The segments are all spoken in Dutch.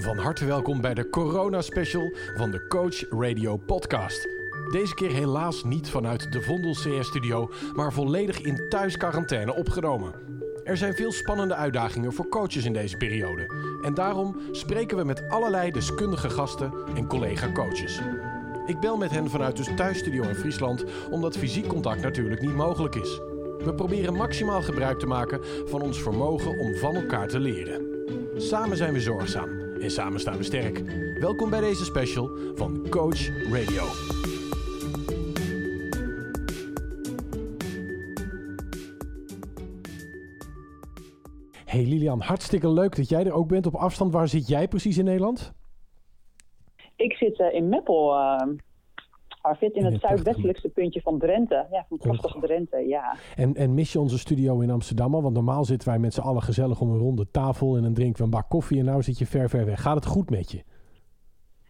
Van harte welkom bij de Corona Special van de Coach Radio Podcast. Deze keer helaas niet vanuit de Vondel CS Studio, maar volledig in thuisquarantaine opgenomen. Er zijn veel spannende uitdagingen voor coaches in deze periode. En daarom spreken we met allerlei deskundige gasten en collega-coaches. Ik bel met hen vanuit de thuisstudio in Friesland, omdat fysiek contact natuurlijk niet mogelijk is. We proberen maximaal gebruik te maken van ons vermogen om van elkaar te leren. Samen zijn we zorgzaam en samen staan we sterk. Welkom bij deze special van Coach Radio. Hey Lilian, hartstikke leuk dat jij er ook bent op afstand. Waar zit jij precies in Nederland? Ik zit uh, in Meppel, uh, Arvid, in In het het zuidwestelijkste puntje van Drenthe. Ja, van prachtige Drenthe, ja. En, en mis je onze studio in Amsterdam al? Want normaal zitten wij met z'n allen gezellig om een ronde tafel en dan drinken we een bak koffie en nou zit je ver, ver weg. Gaat het goed met je?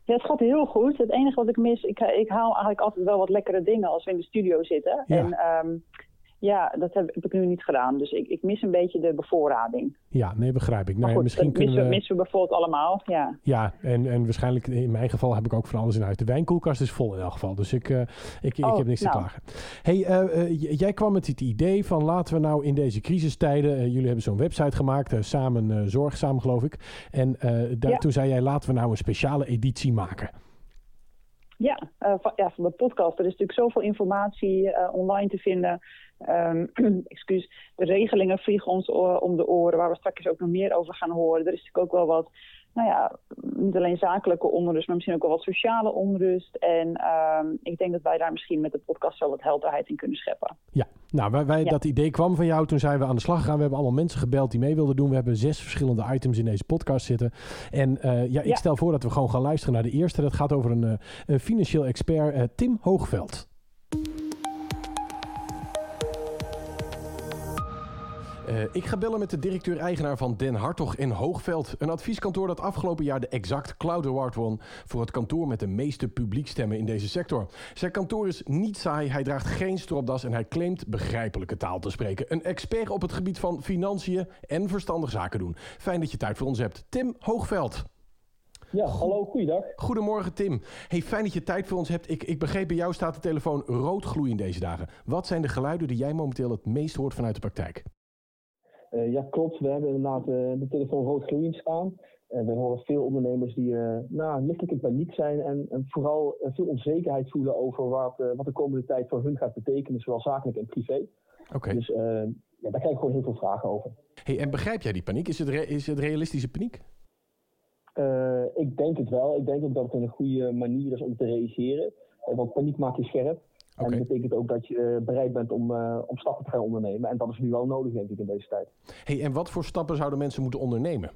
Ja, het gaat heel goed. Het enige wat ik mis, ik, ik haal eigenlijk altijd wel wat lekkere dingen als we in de studio zitten. Ja. En ehm, ja, dat heb, heb ik nu niet gedaan. Dus ik, ik mis een beetje de bevoorrading. Ja, nee, begrijp ik. Nou, ja, goed, misschien kunnen missen, we... missen we bijvoorbeeld allemaal, ja. Ja, en, en waarschijnlijk in mijn geval heb ik ook van alles in huis. De wijnkoelkast is vol in elk geval, dus ik, eh, ik, ik Oh, heb niks te nou. klagen. Hey, eh, eh, jij kwam met het idee van laten we nou in deze crisistijden... jullie hebben zo'n website gemaakt, Samen eh, Zorgzaam geloof ik. En daar, Ja. toen zei jij laten we nou een speciale editie maken. Ja, van, ja, van de podcast. Er is natuurlijk zoveel informatie online te vinden. Excuus, de regelingen vliegen ons om de oren, waar we straks ook nog meer over gaan horen. Er is natuurlijk ook wel wat, nou ja, niet alleen zakelijke onrust, maar misschien ook wel wat sociale onrust. En ehm, ik denk dat wij daar misschien met de podcast wel wat helderheid in kunnen scheppen. Ja, nou, wij, wij, Ja. dat idee kwam van jou. Toen zijn we aan de slag gegaan. We hebben allemaal mensen gebeld die mee wilden doen. We hebben zes verschillende items in deze podcast zitten. En eh, ja, ik Ja. stel voor dat we gewoon gaan luisteren naar de eerste. Dat gaat over een, eh, financieel expert, eh, Tim Hoogveld. Eh, ik ga bellen met de directeur-eigenaar van Den Hartog in Hoogveld. Een advieskantoor dat afgelopen jaar de Exact Cloud Award won... voor het kantoor met de meeste publiekstemmen in deze sector. Zijn kantoor is niet saai, hij draagt geen stropdas... en hij claimt begrijpelijke taal te spreken. Een expert op het gebied van financiën en verstandig zaken doen. Fijn dat je tijd voor ons hebt. Tim Hoogveld. Ja, hallo, goeiedag. Goedemorgen Tim. Hey, fijn dat je tijd voor ons hebt. Ik, ik begreep bij jou staat de telefoon roodgloeiend deze dagen. Wat zijn de geluiden die jij momenteel het meest hoort vanuit de praktijk? Eh, ja, klopt. We hebben inderdaad eh, de telefoon roodgloeiend staan. En we horen veel ondernemers die eh nou, lichtelijk in paniek zijn en, en vooral veel onzekerheid voelen over wat, wat de komende tijd voor hun gaat betekenen, zowel zakelijk en privé. Oké. Dus ja, daar krijg ik gewoon heel veel vragen over. Hey, en begrijp jij die paniek? Is het, is het realistische paniek? Ik denk het wel. Ik denk ook dat het een goede manier is om te reageren. Want paniek maakt je scherp. En dat betekent ook dat je eh, bereid bent om, eh, om stappen te gaan ondernemen. En dat is nu wel nodig, denk ik, in deze tijd. Hey, en wat voor stappen zouden mensen moeten ondernemen?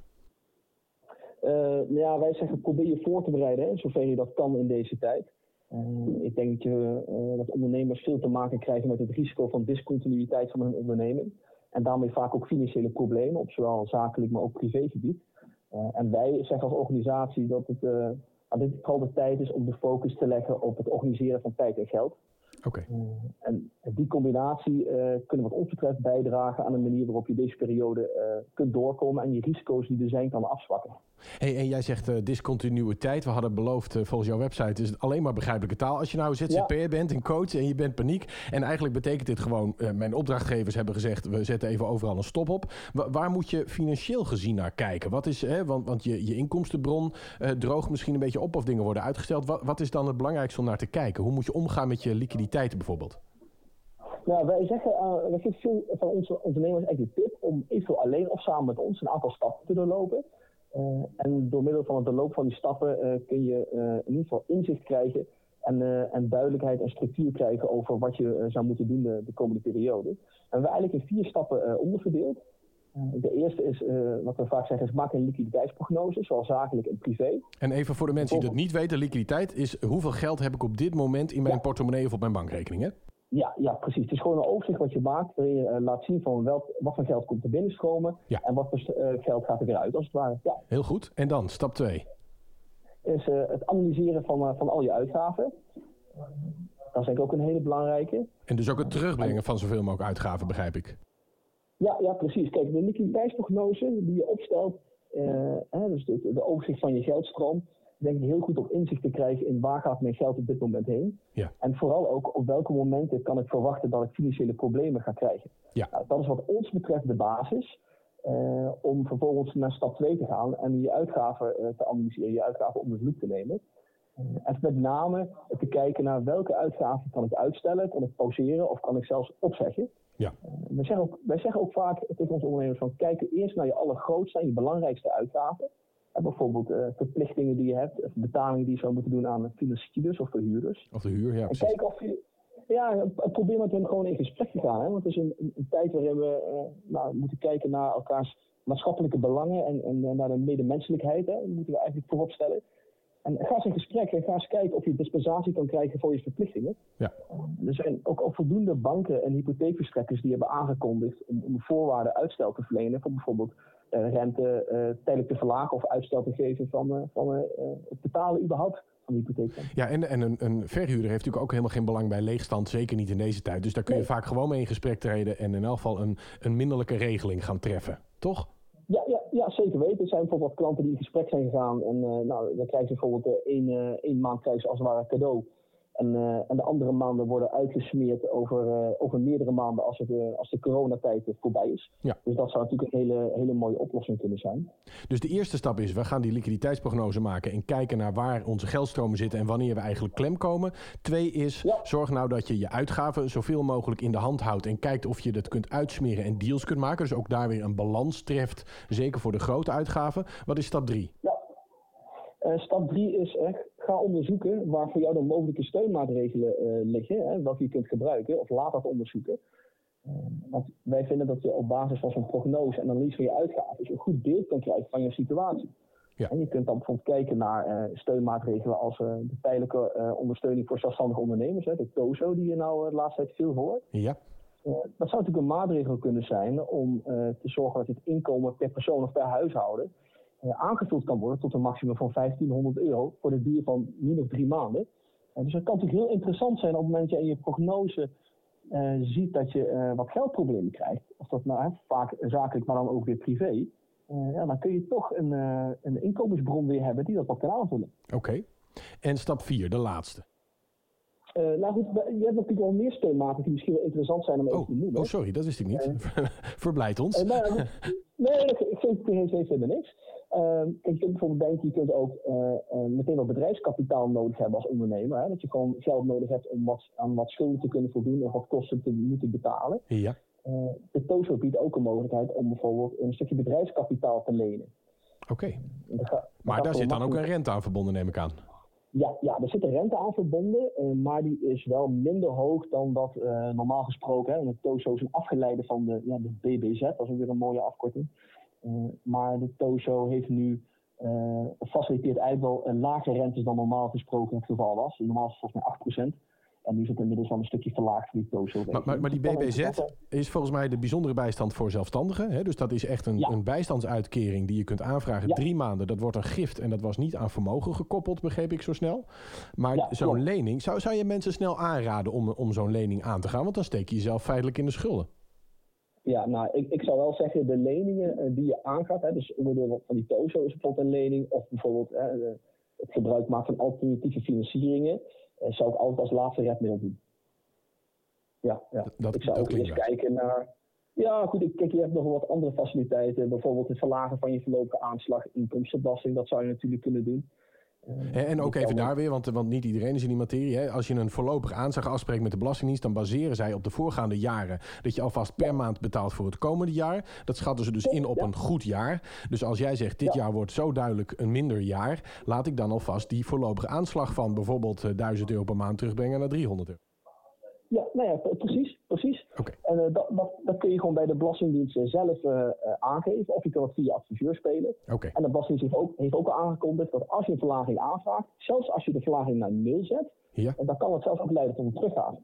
Eh, nou ja, wij zeggen probeer je voor te bereiden, hè, zover je dat kan in deze tijd. Ik denk dat, je, dat ondernemers veel te maken krijgen met het risico van discontinuïteit van hun onderneming. En daarmee vaak ook financiële problemen, op zowel zakelijk maar ook privégebied. En wij zeggen als organisatie dat het aan dit vooral de tijd is om de focus te leggen op het organiseren van tijd en geld. Oké. Eh, en die combinatie eh, kunnen wat ons betreft bijdragen aan een manier waarop je deze periode eh, kunt doorkomen en je risico's die er zijn kan afzwakken. Hey, en jij zegt eh, discontinuïteit. We hadden beloofd, volgens jouw website is het alleen maar begrijpelijke taal. Als je nou ZZP'er bent, een coach en je bent paniek. En eigenlijk betekent dit gewoon, mijn opdrachtgevers hebben gezegd, we zetten even overal een stop op. Wa- waar moet je financieel gezien naar kijken? Wat is, hè, want, want je, je inkomstenbron eh, droogt misschien een beetje op of dingen worden uitgesteld. Wat, wat is dan het belangrijkste om naar te kijken? Hoe moet je omgaan met je liquiditeiten bijvoorbeeld? Nou, wij zeggen, uh, wij geven veel van onze ondernemers eigenlijk de tip om eventueel alleen of samen met ons een aantal stappen te doorlopen. Uh, en door middel van het doorlopen van die stappen uh, kun je in ieder geval inzicht krijgen en, en duidelijkheid en structuur krijgen over wat je zou moeten doen de, de, komende periode. En we hebben eigenlijk in vier stappen onderverdeeld. De eerste is, wat we vaak zeggen, is maak een liquiditeitsprognose, zowel zakelijk en privé. En even voor de mensen die dat niet weten, liquiditeit is hoeveel geld heb ik op dit moment in mijn ja. portemonnee of op mijn bankrekening, hè? Ja, ja, precies. Het is gewoon een overzicht wat je maakt, waarin je uh, laat zien van welk, wat voor geld komt er binnenstromen ja. en wat voor uh, geld gaat er weer uit, als het ware. Ja. Heel goed. En dan, stap 2? Is uh, het analyseren van, van al je uitgaven. Dat is denk ik ook een hele belangrijke. En dus ook het terugbrengen van zoveel mogelijk uitgaven, begrijp ik. Ja, ja precies. Kijk, de liquiditeitsprognose die je opstelt, hè, dus de, de, overzicht van je geldstroom, denk ik heel goed op inzicht te krijgen in waar gaat mijn geld op dit moment heen. Ja. En vooral ook op welke momenten kan ik verwachten dat ik financiële problemen ga krijgen. Ja. Nou, dat is wat ons betreft de basis. Uh, om vervolgens naar stap 2 te gaan en je uitgaven uh, te analyseren, je uitgaven onder de loep te nemen. Uh, en met name te kijken naar welke uitgaven kan ik uitstellen, kan ik pauzeren of kan ik zelfs opzeggen. Ja. wij, zeggen ook, wij zeggen ook vaak tegen onze ondernemers van kijk eerst naar je allergrootste en je belangrijkste uitgaven. Bijvoorbeeld verplichtingen die je hebt, of betalingen die je zou moeten doen aan financiers of verhuurders. Of de huur, ja. En kijk of je, ja, probeer met hen gewoon in gesprek te gaan. Hè? Want het is een, een, een tijd waarin we uh, nou, moeten kijken naar elkaars maatschappelijke belangen en, en, en naar de medemenselijkheid. Hè? Dat moeten we eigenlijk voorop stellen. En ga eens in gesprek en ga eens kijken of je dispensatie kan krijgen voor je verplichtingen. Ja. Er zijn ook, ook voldoende banken en hypotheekverstrekkers die hebben aangekondigd om, om voorwaarden uitstel te verlenen. Voor bijvoorbeeld rente uh, tijdelijk te verlagen of uitstel te geven van, van het betalen überhaupt van de hypotheek. Ja, en, en een, een verhuurder heeft natuurlijk ook helemaal geen belang bij leegstand, zeker niet in deze tijd. Dus daar kun je Nee. vaak gewoon mee in gesprek treden en in elk geval een, een minderlijke regeling gaan treffen, toch? Ja, ja, ja, zeker weten. Er zijn bijvoorbeeld klanten die in gesprek zijn gegaan. En uh, nou, dan krijgen ze bijvoorbeeld uh, één, uh, één maand krijgen ze als het ware cadeau. En, en de andere maanden worden uitgesmeerd over, over meerdere maanden als, het, als de coronatijd voorbij is. Ja. Dus dat zou natuurlijk een hele, hele mooie oplossing kunnen zijn. Dus de eerste stap is, we gaan die liquiditeitsprognose maken en kijken naar waar onze geldstromen zitten en wanneer we eigenlijk klem komen. Twee is, Ja. zorg nou dat je je uitgaven zoveel mogelijk in de hand houdt en kijkt of je dat kunt uitsmeren en deals kunt maken. Dus ook daar weer een balans treft, zeker voor de grote uitgaven. Wat is stap drie? Ja. Stap drie is echt, ga onderzoeken waar voor jou de mogelijke steunmaatregelen uh, liggen, hè, welke je kunt gebruiken, of laat dat onderzoeken. Uh, want wij vinden dat je op basis van zo'n prognose en analyse van je uitgaven een goed beeld kan krijgen van je situatie. Ja. En je kunt dan bijvoorbeeld kijken naar steunmaatregelen als de tijdelijke ondersteuning voor zelfstandige ondernemers, hè, de TOZO, die je nou de laatste tijd veel hoort. Ja. Dat zou natuurlijk een maatregel kunnen zijn om te zorgen dat het inkomen per persoon of per huishouden aangevuld kan worden tot een maximum van 1500 euro voor de duur van min of drie maanden. dus dat kan natuurlijk heel interessant zijn op het moment dat je in je prognose ziet dat je wat geldproblemen krijgt. Of dat nou vaak zakelijk, maar dan ook weer privé. ja, dan kun je toch een, een inkomensbron weer hebben die dat wat kan aanvullen. Oké. Okay. En stap vier, de laatste. Nou goed, je hebt natuurlijk wel meer steunmaten die misschien wel interessant zijn om even oh, te noemen. Oh, sorry, dat wist ik niet. Verblijd ons. Nou, nee, ik vind het helemaal niks. Ehm, kijk, je kunt bijvoorbeeld denken, je kunt ook meteen wat bedrijfskapitaal nodig hebben als ondernemer. Hè? Dat je gewoon geld nodig hebt om wat, aan wat schulden te kunnen voldoen of wat kosten te moeten betalen. Ja. de TOZO biedt ook een mogelijkheid om bijvoorbeeld een stukje bedrijfskapitaal te lenen. Oké. Okay. Maar daar zit dan ook een rente aan verbonden, neem ik aan. Ja, ja, er zit een rente aan verbonden, maar die is wel minder hoog dan dat normaal gesproken. Hè. De TOZO is een afgeleide van de, ja, de BBZ, dat is ook weer een mooie afkorting. Uh, maar de TOZO heeft nu faciliteert eigenlijk wel een lagere rentes dan normaal gesproken het geval was. Normaal is het volgens mij 8%. En nu is het inmiddels wel een stukje verlaagd voor die TOZO. Maar, maar, maar die BBZ is volgens mij de bijzondere bijstand voor zelfstandigen. Hè? Dus dat is echt een, ja. een bijstandsuitkering die je kunt aanvragen. Ja. Drie maanden, dat wordt een gift en dat was niet aan vermogen gekoppeld, begreep ik zo snel. Maar Ja, zo'n lening, zou, zou je mensen snel aanraden om, om zo'n lening aan te gaan? Want dan steek je jezelf feitelijk in de schulden. Ja, nou, ik, ik zou wel zeggen, de leningen eh, die je aangaat, hè, dus onderdeel van die TOZO is bijvoorbeeld een lening, of bijvoorbeeld hè, de- het gebruik maken van alternatieve financieringen, eh, zou ik altijd als laatste redmiddel doen. Ja, ja. Dat- ik zou ook eens kijken naar. Ja, goed, ik- kijk, je hebt nog wel wat andere faciliteiten, bijvoorbeeld het verlagen van je voorlopige aanslag, inkomstenbelasting, dat zou je natuurlijk kunnen doen. Eh, En ook even daar weer, want, want niet iedereen is in die materie. Hè. Als je een voorlopig aanslag afspreekt met de Belastingdienst, dan baseren zij op de voorgaande jaren dat je alvast per maand betaalt voor het komende jaar. Dat schatten ze dus in op een goed jaar. Dus als jij zegt, dit Ja. jaar wordt zo duidelijk een minder jaar, laat ik dan alvast die voorlopige aanslag van bijvoorbeeld eh, 1000 euro per maand terugbrengen naar 300 euro. Ja, nou ja, pre- precies, precies. Oké. En eh, dat, dat, dat kun je gewoon bij de Belastingdienst eh, zelf eh, aangeven. Of je kan het via adviseur spelen. Oké. En de Belastingdienst heeft ook, heeft ook al aangekondigd dat als je een verlaging aanvraagt, zelfs als je de verlaging naar nul zet, Ja, en dan kan het zelfs ook leiden tot een teruggave.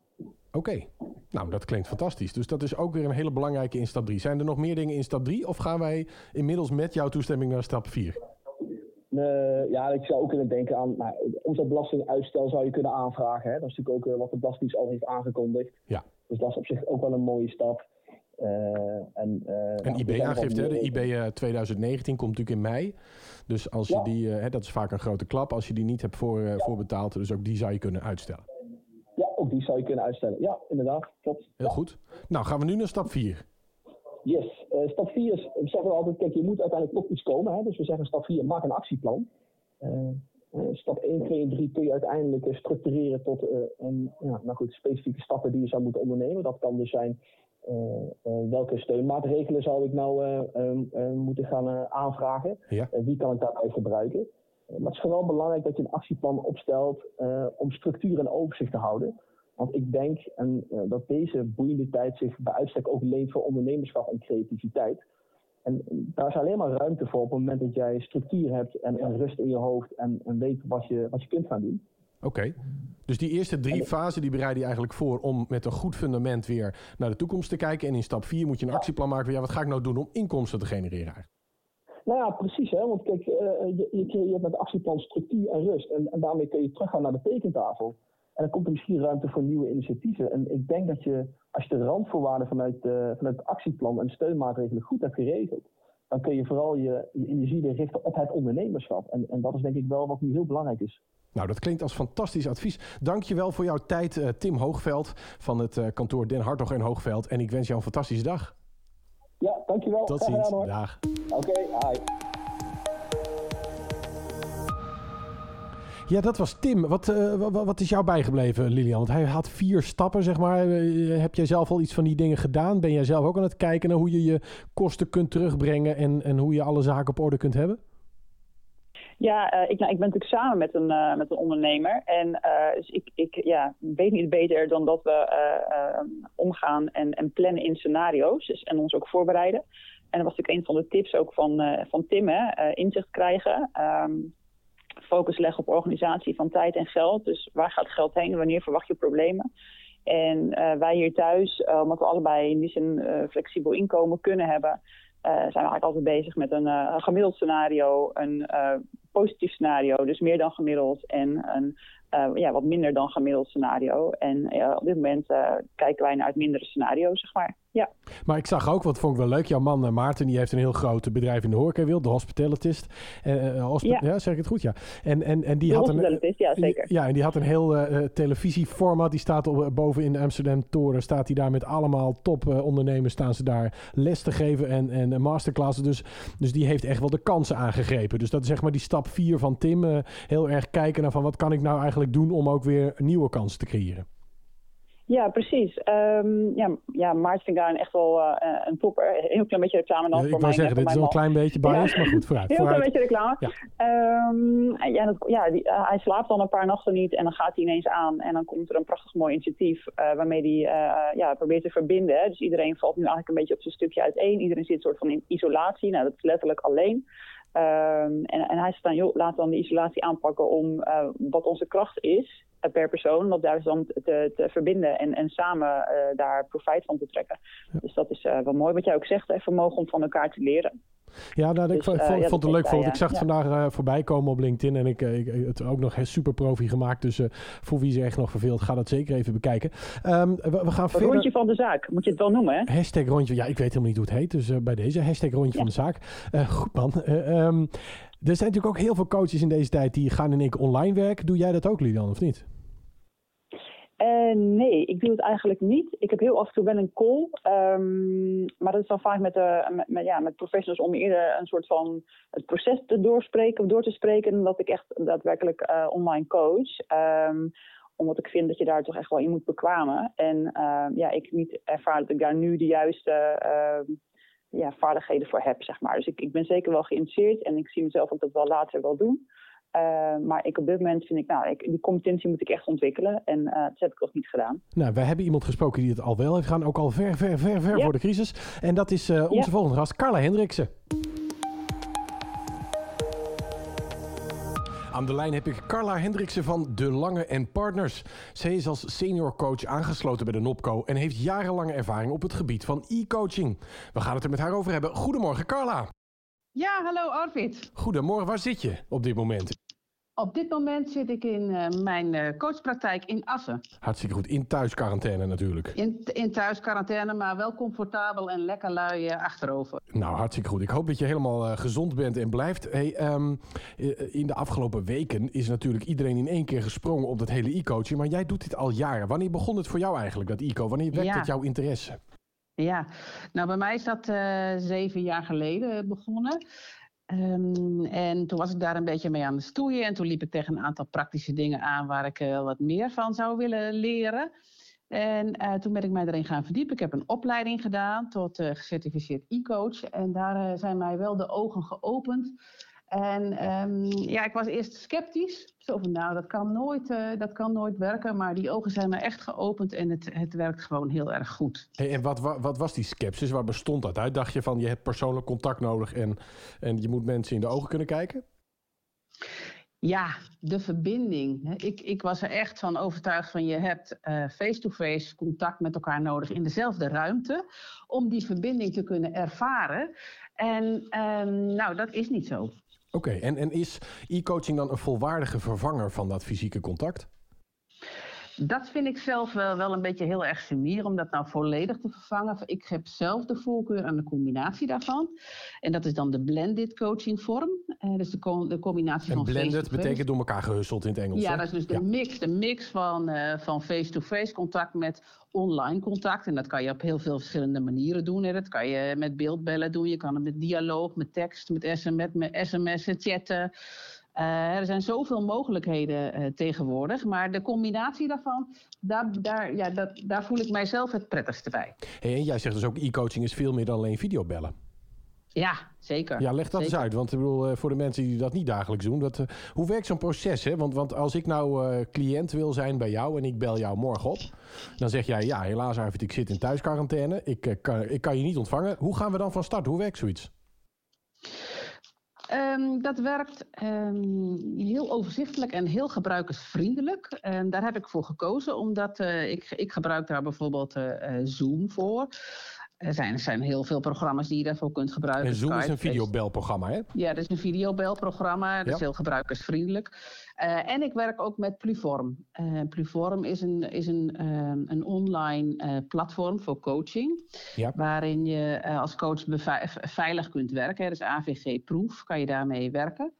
oké. Nou, dat klinkt fantastisch. Dus dat is ook weer een hele belangrijke in stap 3. Zijn er nog meer dingen in stap 3? Of gaan wij inmiddels met jouw toestemming naar stap 4? Eh, ja, ik zou ook kunnen denken aan nou, omzetbelastinguitstel zou je kunnen aanvragen. Hè? Dat is natuurlijk ook eh, wat de Belastingdienst al heeft aangekondigd. Ja. Dus dat is op zich ook wel een mooie stap. en, een IB-aangifte, de IB 2019 komt natuurlijk in mei. Dus als je die, hè, dat is vaak een grote klap, als je die niet hebt voor, voorbetaald, dus ook die zou je kunnen uitstellen. Ja, ook die zou je kunnen uitstellen. Ja, inderdaad, klopt. Heel goed. Nou, gaan we nu naar stap 4. Yes, uh, stap 4 is, we zeggen altijd, kijk, je moet uiteindelijk tot iets komen. Hè? Dus we zeggen stap 4, maak een actieplan. Uh, uh, stap 1, 2 en 3 kun je uiteindelijk structureren tot een, ja, nou goed, specifieke stappen die je zou moeten ondernemen. Dat kan dus zijn, welke steunmaatregelen zou ik nou ehm, moeten gaan aanvragen? Ja. wie kan ik daarbij gebruiken? maar het is vooral belangrijk dat je een actieplan opstelt om structuur en overzicht te houden. Want ik denk en, uh, dat deze boeiende tijd zich bij uitstek ook leent voor ondernemerschap en creativiteit. En daar is alleen maar ruimte voor op het moment dat jij structuur hebt en, en rust in je hoofd en, en weet wat je, wat je kunt gaan doen. Oké. Dus die eerste drie fasen die bereid je eigenlijk voor om met een goed fundament weer naar de toekomst te kijken. En in stap vier moet je een actieplan maken. Ja, wat ga ik nou doen om inkomsten te genereren eigenlijk? Nou ja, precies. Hè? Want kijk, uh, je, je creëert met actieplan structuur en rust. En, en daarmee kun je teruggaan naar de tekentafel. En dan komt er misschien ruimte voor nieuwe initiatieven. En ik denk dat je, als je de randvoorwaarden vanuit, uh, vanuit het actieplan en steunmaatregelen goed hebt geregeld, dan kun je vooral je, je energie richten op het ondernemerschap. En, en dat is denk ik wel wat nu heel belangrijk is. Nou, dat klinkt als fantastisch advies. Dank je wel voor jouw tijd, uh, Tim Hoogveld van het uh, kantoor Den Hartog en Hoogveld. En ik wens jou een fantastische dag. Ja, dankjewel. Tot ziens. Dag. Oké, okay, hi. Ja, dat was Tim. Wat, uh, wat, is jou bijgebleven, Lilian? Want hij had vier stappen, zeg maar. Uh, heb jij zelf al iets van die dingen gedaan? Ben jij zelf ook aan het kijken naar hoe je je kosten kunt terugbrengen en, en hoe je alle zaken op orde kunt hebben? Ja, uh, ik, nou, ik ben natuurlijk samen met een, met een ondernemer. En dus ik, ik ja, weet niet beter dan dat we omgaan en, en plannen in scenario's. Dus, en ons ook voorbereiden. En dat was natuurlijk een van de tips ook van, van Tim, hè, inzicht krijgen. Um, focus leggen op organisatie van tijd en geld. Dus waar gaat geld heen? Wanneer verwacht je problemen? En uh, wij hier thuis, uh, omdat we allebei in die zin flexibel inkomen kunnen hebben, zijn we eigenlijk altijd bezig met een, een gemiddeld scenario, een positief scenario, dus meer dan gemiddeld, en een ja, wat minder dan gemiddeld scenario. En op dit moment kijken wij naar het mindere scenario, zeg maar. Ja. Maar ik zag ook, wat vond ik wel leuk, jouw man uh, Maarten, die heeft een heel groot bedrijf in de horecawereld, de Hospitalitist. Hospi ja. ja. zeg ik het goed? Ja. En, en, en die de had een, ja, zeker. Ja, en die had een heel uh, televisieformat. Die staat op, boven in de Amsterdam Toren, staat hij daar met allemaal top ondernemers, staan ze daar les te geven en, en masterclasses. Dus, dus die heeft echt wel de kansen aangegrepen. Dus dat is zeg maar die stap 4 van Tim. heel erg kijken naar van wat kan ik nou eigenlijk doen om ook weer nieuwe kansen te creëren. Ja, precies. Um, ja, ja, Maarten vind ik daar echt wel uh, een topper. Een heel klein beetje reclame dan ja, voor mij. Ik wil zeggen, dit is wel een klein beetje bias, ja. maar goed, vooruit. Heel vooruit. klein beetje reclame. Ja, um, ja, dat, ja die, uh, hij slaapt dan een paar nachten niet en dan gaat hij ineens aan. En dan komt er een prachtig mooi initiatief uh, waarmee hij ja, probeert te verbinden. Hè. Dus iedereen valt nu eigenlijk een beetje op zijn stukje uiteen. Iedereen zit een soort van in isolatie. Nou, dat is letterlijk alleen. Um, en, en hij zegt dan, joh, we dan de isolatie aanpakken om wat onze kracht is per persoon, om dat daar dan te, te verbinden en, en samen uh, daar profijt van te trekken. Ja. Dus dat is uh, wel mooi wat jij ook zegt, hè, vermogen om van elkaar te leren. Ja, nou, dus, ik vond, uh, vond, ja, het leuk. Vond. Ik zag het ja. vandaag voorbij komen op LinkedIn en ik, ik het ook nog super profi gemaakt. Dus voor wie ze echt nog verveelt, ga dat zeker even bekijken. Um, we, we, gaan verder... Rondje van de zaak, moet je het wel noemen, hè? Hashtag rondje, ja, ik weet helemaal niet hoe het heet. Dus bij deze hashtag rondje van de zaak. goed man. Um, er zijn natuurlijk ook heel veel coaches in deze tijd die gaan in één keer online werken. Doe jij dat ook, Lilian, of niet? Uh, nee, ik doe het eigenlijk niet. Ik heb heel af en toe wel een call. Um, maar dat is dan vaak met, uh, met, met, ja, met professionals om eerder een soort van het proces te doorspreken, door te spreken. Dat ik echt daadwerkelijk uh, online coach. Um, omdat ik vind dat je daar toch echt wel in moet bekwamen. En ja, ik niet ervaar dat ik daar nu de juiste ja, vaardigheden voor heb, zeg maar. Dus ik, ik ben zeker wel geïnteresseerd en ik zie mezelf ook dat wel later wel doen. Uh, maar ik op dit moment vind ik, nou, ik, die competentie moet ik echt ontwikkelen. En uh, dat heb ik nog niet gedaan. Nou, wij hebben iemand gesproken die het al wel heeft gedaan. Ook al ver, ver, ver, ver ja. voor de crisis. En dat is uh, onze ja. volgende gast, Carla Hendriksen. Aan de lijn heb ik Carla Hendriksen van De Lange en Partners. Zij is als senior coach aangesloten bij de NOPCO en heeft jarenlange ervaring op het gebied van e-coaching. We gaan het er met haar over hebben. Goedemorgen, Carla. Ja, hallo Arvid. Goedemorgen, waar zit je op dit moment? Op dit moment zit ik in uh, mijn uh, coachpraktijk in Assen. Hartstikke goed. In thuisquarantaine natuurlijk. In, in thuisquarantaine, maar wel comfortabel en lekker lui uh, achterover. Nou, hartstikke goed. Ik hoop dat je helemaal gezond bent en blijft. Hey, um, in de afgelopen weken is natuurlijk iedereen in één keer gesprongen op dat hele e-coaching. Maar jij doet dit al jaren. Wanneer begon het voor jou eigenlijk, dat e-co? Wanneer wekte ja. het jouw interesse? Ja, nou bij mij is dat zeven jaar geleden begonnen. Um, en toen was ik daar een beetje mee aan het stoeien. En toen liep ik tegen een aantal praktische dingen aan waar ik uh, wat meer van zou willen leren. En uh, toen ben ik mij erin gaan verdiepen. Ik heb een opleiding gedaan tot gecertificeerd e-coach. En daar zijn mij wel de ogen geopend en um, ja, ik was eerst sceptisch. Zo van, nou, dat kan nooit, uh, dat kan nooit werken. Maar die ogen zijn me echt geopend en het, het werkt gewoon heel erg goed. Hey, en wat, wat, wat, was die sceptisch? Waar bestond dat uit? Dacht je van, je hebt persoonlijk contact nodig en, en je moet mensen in de ogen kunnen kijken? Ja, de verbinding. Ik, ik was er echt van overtuigd van je hebt uh, face-to-face contact met elkaar nodig in dezelfde ruimte om die verbinding te kunnen ervaren. En um, nou, dat is niet zo. Oké, en, en is e-coaching dan een volwaardige vervanger van dat fysieke contact? Dat vind ik zelf wel, wel een beetje heel erg sumier om dat nou volledig te vervangen. Ik heb zelf de voorkeur aan de combinatie daarvan. En dat is dan de blended coaching vorm. Uh, dus de, co de combinatie en van blended betekent door elkaar gehusseld in het Engels. Ja, dat is dus de ja. mix, de mix van, uh, van face-to-face contact met online contact. En dat kan je op heel veel verschillende manieren doen. Hè. Dat kan je met beeldbellen doen. Je kan het met dialoog, met tekst, met sms, met sms'en, chatten. Uh, er zijn zoveel mogelijkheden uh, tegenwoordig, maar de combinatie daarvan, daar, daar, ja, dat, daar voel ik mijzelf het prettigste bij. Hey, en jij zegt dus ook e-coaching is veel meer dan alleen videobellen. Ja, zeker. Ja, leg dat zeker. eens uit. Want ik bedoel, uh, voor de mensen die dat niet dagelijks doen. Dat, hoe werkt zo'n proces? Hè? Want, want als ik nou cliënt wil zijn bij jou en ik bel jou morgen op. Dan zeg jij, ja helaas Arvid, ik zit in thuisquarantaine. Ik, kan, ik kan je niet ontvangen. Hoe gaan we dan van start? Hoe werkt zoiets? Um, dat werkt um, heel overzichtelijk en heel gebruikersvriendelijk. En daar heb ik voor gekozen, omdat uh, ik, ik gebruik daar bijvoorbeeld uh, Zoom voor. Er zijn, er zijn heel veel programma's die je daarvoor kunt gebruiken. En Zoom is een videobelprogramma, hè? Ja, dat is een videobelprogramma. Dat ja. is heel gebruikersvriendelijk. Uh, en ik werk ook met Pluform. Uh, Pluform is een, is een, uh, een online platform voor coaching. Ja. Waarin je als coach veilig kunt werken. Dus AVG-proef kan je daarmee werken.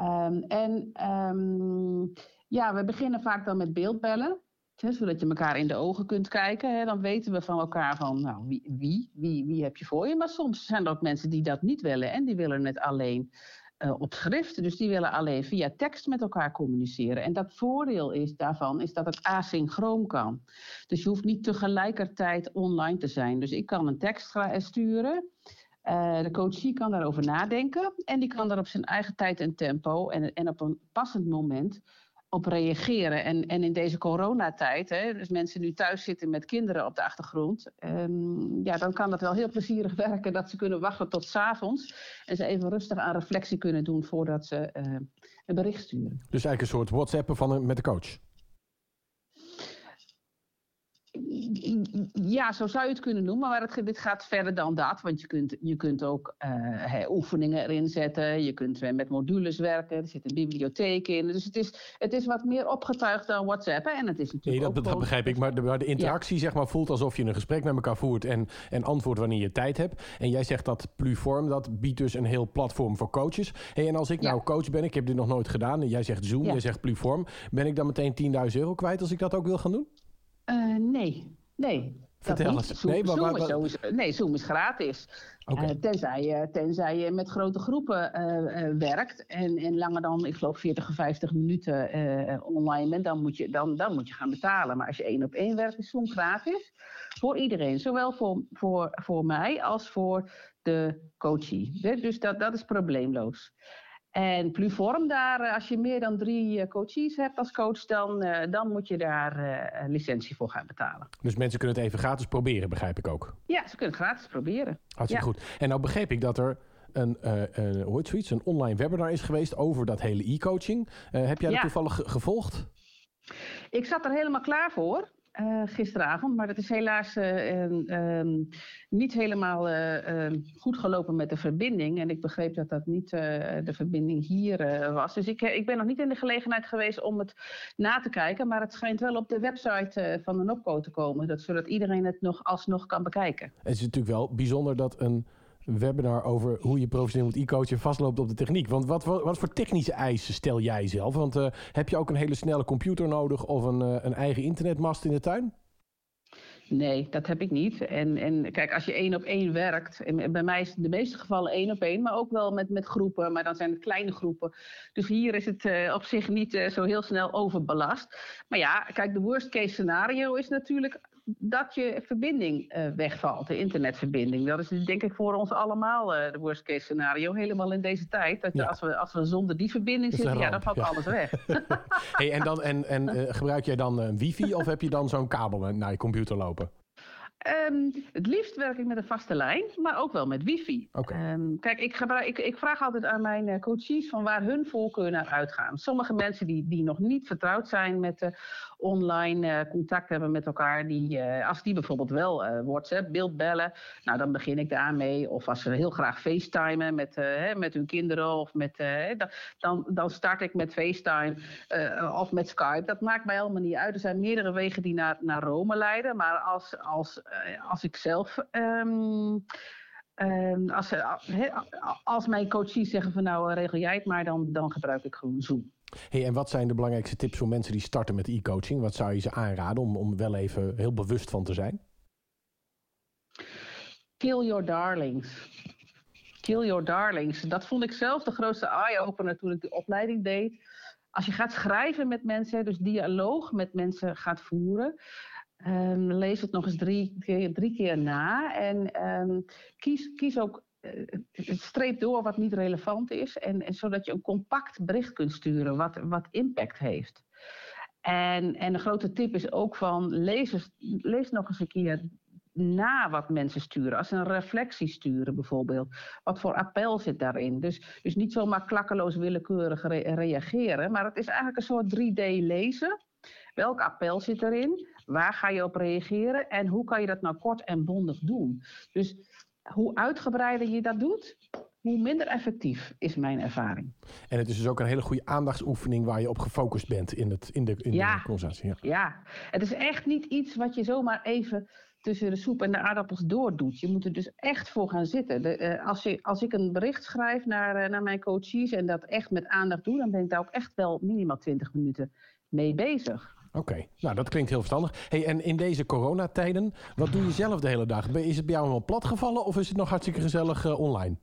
Um, en um, ja, we beginnen vaak dan met beeldbellen. Zodat je elkaar in de ogen kunt kijken. Dan weten we van elkaar van, nou, wie, wie, wie, wie heb je voor je? Maar soms zijn er ook mensen die dat niet willen. En die willen het alleen uh, op schrift. Dus die willen alleen via tekst met elkaar communiceren. En dat voordeel is daarvan is dat het asynchroon kan. Dus je hoeft niet tegelijkertijd online te zijn. Dus ik kan een tekst sturen. Uh, de coachie kan daarover nadenken. En die kan daar op zijn eigen tijd en tempo en, en op een passend moment op reageren. En, en in deze coronatijd, hè, dus mensen nu thuis zitten met kinderen op de achtergrond, um, ja, dan kan dat wel heel plezierig werken dat ze kunnen wachten tot 's avonds en ze even rustig aan reflectie kunnen doen voordat ze uh, een bericht sturen. Dus eigenlijk een soort WhatsAppen van, met de coach? Ja, zo zou je het kunnen noemen, maar het, dit gaat verder dan dat. Want je kunt, je kunt ook uh, hey, oefeningen erin zetten. Je kunt met modules werken. Er zit een bibliotheek in. Dus het is, het is wat meer opgetuigd dan WhatsApp. En het is natuurlijk nee, dat, dat begrijp ik. Maar de, maar de interactie ja. zeg maar, voelt alsof je een gesprek met elkaar voert en, en antwoordt wanneer je tijd hebt. En jij zegt dat Pluform, dat biedt dus een heel platform voor coaches. Hey, en als ik ja. nou coach ben, ik heb dit nog nooit gedaan. En jij zegt Zoom, ja. jij zegt Pluform. Ben ik dan meteen 10.000 euro kwijt als ik dat ook wil gaan doen? Uh, nee, nee. Vertel eens. Zoom, nee, maar, maar, Zoom is, nee, Zoom is gratis. Okay. Uh, tenzij, je, tenzij je met grote groepen uh, werkt en, en langer dan, ik geloof, 40 of 50 minuten online bent, dan moet, je, dan, dan moet je gaan betalen. Maar als je één op één werkt, is Zoom gratis. Voor iedereen. Zowel voor, voor, voor mij als voor de coachie. Dus dat, dat is probleemloos. En Pluform, daar, als je meer dan drie coaches hebt als coach, dan, uh, dan moet je daar licentie voor gaan betalen. Dus mensen kunnen het even gratis proberen, begrijp ik ook? Ja, ze kunnen het gratis proberen. Hartstikke ja. goed. En nou begreep ik dat er een, uh, een, hoe heet zoiets, een online webinar is geweest over dat hele e-coaching. heb jij dat ja. toevallig gevolgd? Ik zat er helemaal klaar voor. Uh, gisteravond, maar dat is helaas uh, niet helemaal uh, goed gelopen met de verbinding. En ik begreep dat dat niet de verbinding hier was. Dus ik, ik ben nog niet in de gelegenheid geweest om het na te kijken. Maar het schijnt wel op de website van de NOPCO te komen. Dat, zodat iedereen het nog alsnog kan bekijken. Het is natuurlijk wel bijzonder dat een webinar over hoe je professioneel moet e-coachen vastloopt op de techniek. Want wat, wat, wat, voor technische eisen stel jij zelf? Want uh, heb je ook een hele snelle computer nodig of een, uh, een eigen internetmast in de tuin? Nee, dat heb ik niet. En, en kijk, als je één op één werkt, en bij mij is het de meeste gevallen één op één, maar ook wel met, met groepen, maar dan zijn het kleine groepen. Dus hier is het uh, op zich niet zo heel snel overbelast. Maar ja, kijk, de worst case scenario is natuurlijk dat je verbinding uh, wegvalt, de internetverbinding. Dat is denk ik voor ons allemaal uh, de worst case scenario, helemaal in deze tijd. Dat je, als, we, als we zonder die verbinding zitten, ja, dan valt alles weg. hey, en dan, en, en uh, gebruik jij dan wifi of heb je dan zo'n kabel naar je computer lopen? Um, het liefst werk ik met een vaste lijn, maar ook wel met wifi. Okay. Um, kijk, ik, gebruik, ik, ik, vraag altijd aan mijn uh, coaches van waar hun voorkeur naar uitgaan. Sommige mensen die, die nog niet vertrouwd zijn met uh, online uh, contact hebben met elkaar, die, als die bijvoorbeeld wel WhatsApp, beeldbellen, nou dan begin ik daar mee. Of als ze heel graag facetimen met, hè, met hun kinderen of met, dan, dan start ik met FaceTime of met Skype. Dat maakt mij helemaal niet uit. Er zijn meerdere wegen die naar, naar Rome leiden, maar als, als eh, als ik zelf. Um, als, als mijn coaches zeggen van nou regel jij het maar, dan, dan gebruik ik gewoon Zoom. Hey, en wat zijn de belangrijkste tips voor mensen die starten met e-coaching? Wat zou je ze aanraden om, om wel even heel bewust van te zijn? Kill your darlings. Kill your darlings. Dat vond ik zelf de grootste eye-opener toen ik de opleiding deed. Als je gaat schrijven met mensen, dus dialoog met mensen gaat voeren, Um, lees het nog eens drie, keer, na en um, kies, kies ook uh, streep door wat niet relevant is. En, en, zodat je een compact bericht kunt sturen wat, wat impact heeft. En, en een grote tip is ook van lees, lees nog eens een keer na wat mensen sturen. Als ze een reflectie sturen bijvoorbeeld. Wat voor appel zit daarin? Dus, dus niet zomaar klakkeloos willekeurig re reageren. Maar het is eigenlijk een soort 3D lezen. Welk appel zit erin? Waar ga je op reageren en hoe kan je dat nou kort en bondig doen? Dus hoe uitgebreider je dat doet, hoe minder effectief is mijn ervaring. En het is dus ook een hele goede aandachtsoefening waar je op gefocust bent in, het, in, de, in ja, de conversatie. Ja. ja, het is echt niet iets wat je zomaar even tussen de soep en de aardappels doordoet. Je moet er dus echt voor gaan zitten. De, uh, als, je, als ik een bericht schrijf naar, uh, naar mijn coaches en dat echt met aandacht doe, dan ben ik daar ook echt wel minimaal 20 minuten mee bezig. Oké, nou dat klinkt heel verstandig. Hey, en in deze coronatijden, wat doe je zelf de hele dag? Is het bij jou helemaal gevallen of is het nog hartstikke gezellig uh, online?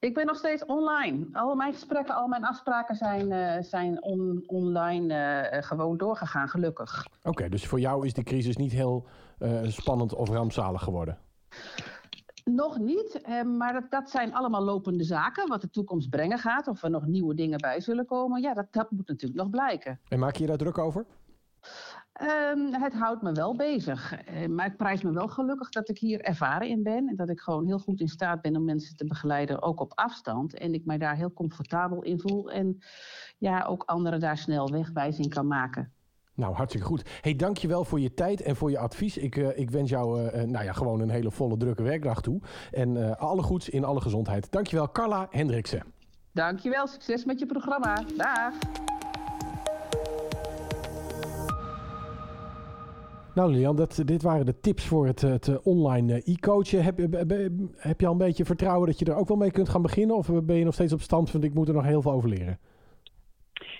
Ik ben nog steeds online. Al mijn gesprekken, al mijn afspraken zijn, uh, zijn on, online uh, gewoon doorgegaan, gelukkig. Oké, dus voor jou is die crisis niet heel spannend of rampzalig geworden? Nog niet, maar dat, dat, zijn allemaal lopende zaken. Wat de toekomst brengen gaat, of er nog nieuwe dingen bij zullen komen. Ja, dat, dat moet natuurlijk nog blijken. En maak je je daar druk over? Um, het houdt me wel bezig. Uh, maar ik prijs me wel gelukkig dat ik hier ervaren in ben. En dat ik gewoon heel goed in staat ben om mensen te begeleiden, ook op afstand. En ik mij daar heel comfortabel in voel. En ja, ook anderen daar snel wegwijs in kan maken. Nou, hartstikke goed. Hey, dankjewel voor je tijd en voor je advies. Ik, uh, ik wens jou uh, nou ja, gewoon een hele volle, drukke werkdag toe. En alle goeds in alle gezondheid. Dankjewel, Carla Hendriksen. Dankjewel, succes met je programma. Dag. Nou Lilian, dat, dit waren de tips voor het, het online eh, e-coachen. Heb, heb je al een beetje vertrouwen dat je er ook wel mee kunt gaan beginnen? Of ben je nog steeds op stand van ik moet er nog heel veel over leren?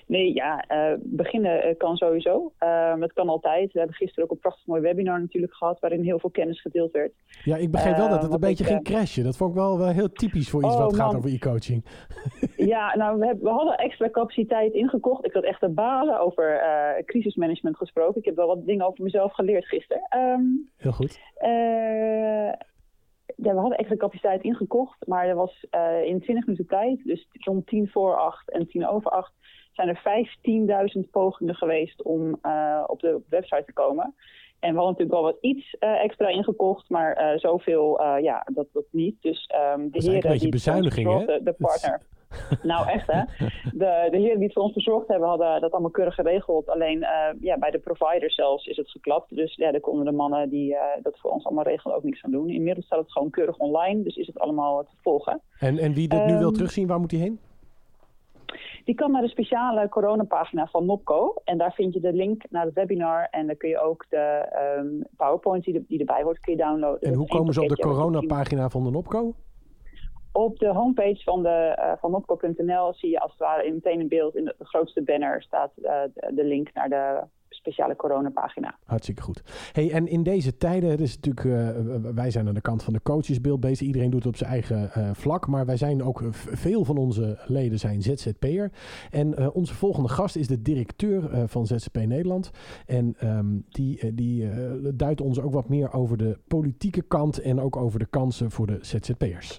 Nee, ja, uh, beginnen uh, kan sowieso. Uh, het kan altijd. We hebben gisteren ook een prachtig mooi webinar natuurlijk gehad... waarin heel veel kennis gedeeld werd. Ja, ik begreep wel dat het een beetje ging crashen. Dat vond ik wel, wel heel typisch voor iets oh, wat gaat over e-coaching. ja, nou, we, hebben, we, hadden extra capaciteit ingekocht. Ik had echt een balen over crisismanagement gesproken. Ik heb wel wat dingen over mezelf geleerd gisteren. Um, heel goed. Ja, we hadden extra capaciteit ingekocht, maar er was in 20 minuten tijd, dus rond tien voor acht en tien over acht, zijn er 15.000 pogingen geweest om uh, op de website te komen. En we hadden natuurlijk wel wat iets uh, extra ingekocht, maar zoveel, ja, dat, dat niet. Dus um, de heren... een beetje bezuiniging, hè? De, de partner. Nou, echt hè. De, de heren die het voor ons verzorgd hebben, hadden dat allemaal keurig geregeld. Alleen uh, ja, bij de providers zelfs is het geklapt. Dus ja, daar konden de mannen die uh, dat voor ons allemaal regelen ook niks aan doen. Inmiddels staat het gewoon keurig online, dus is het allemaal te volgen. En, en wie dit um, nu wil ehm, terugzien, waar moet hij heen? Die kan naar de speciale coronapagina van Nopco. En daar vind je de link naar het webinar. En dan kun je ook de um, PowerPoint die, die, erbij hoort, kun je downloaden. En hoe komen ze op de coronapagina van de Nopco? Op de homepage van, de, uh, van zie je als het ware meteen in beeld, in de, grootste banner staat uh, de, link naar de speciale coronapagina. Hartstikke goed. Hey, en in deze tijden, het is natuurlijk, uh, wij zijn aan de kant van de coachesbeeld bezig. Iedereen doet het op zijn eigen vlak. Maar wij zijn ook, veel van onze leden zijn ZZP'er. En onze volgende gast is de directeur van ZZP Nederland. En um, die, die duidt ons ook wat meer over de politieke kant en ook over de kansen voor de ZZP'ers.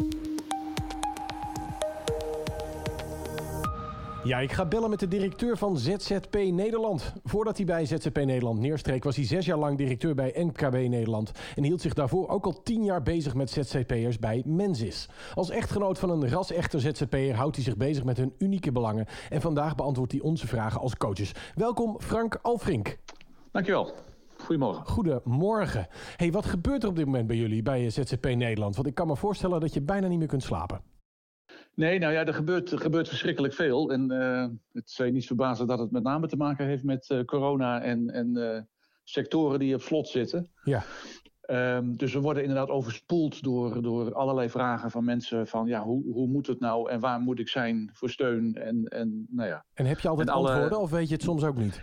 Ja, ik ga bellen met de directeur van ZZP Nederland. Voordat hij bij ZZP Nederland neerstreek, was hij zes jaar lang directeur bij NKB Nederland. En hield zich daarvoor ook al tien jaar bezig met ZZP'ers bij Mensis. Als echtgenoot van een ras-echte ZZP'er houdt hij zich bezig met hun unieke belangen. En vandaag beantwoordt hij onze vragen als coaches. Welkom Frank Alfrink. Dankjewel. Goedemorgen. Goedemorgen. Hey, wat gebeurt er op dit moment bij jullie bij ZZP Nederland? Want ik kan me voorstellen dat je bijna niet meer kunt slapen. Nee, nou ja, er gebeurt, er gebeurt verschrikkelijk veel. En uh, het zou je niet verbazen dat het met name te maken heeft met uh, corona en, en uh, sectoren die op slot zitten. Ja. Um, dus we worden inderdaad overspoeld door, door allerlei vragen van mensen van ja, hoe, hoe moet het nou en waar moet ik zijn voor steun en, en nou ja. En heb je altijd alle... antwoorden of weet je het soms ook niet?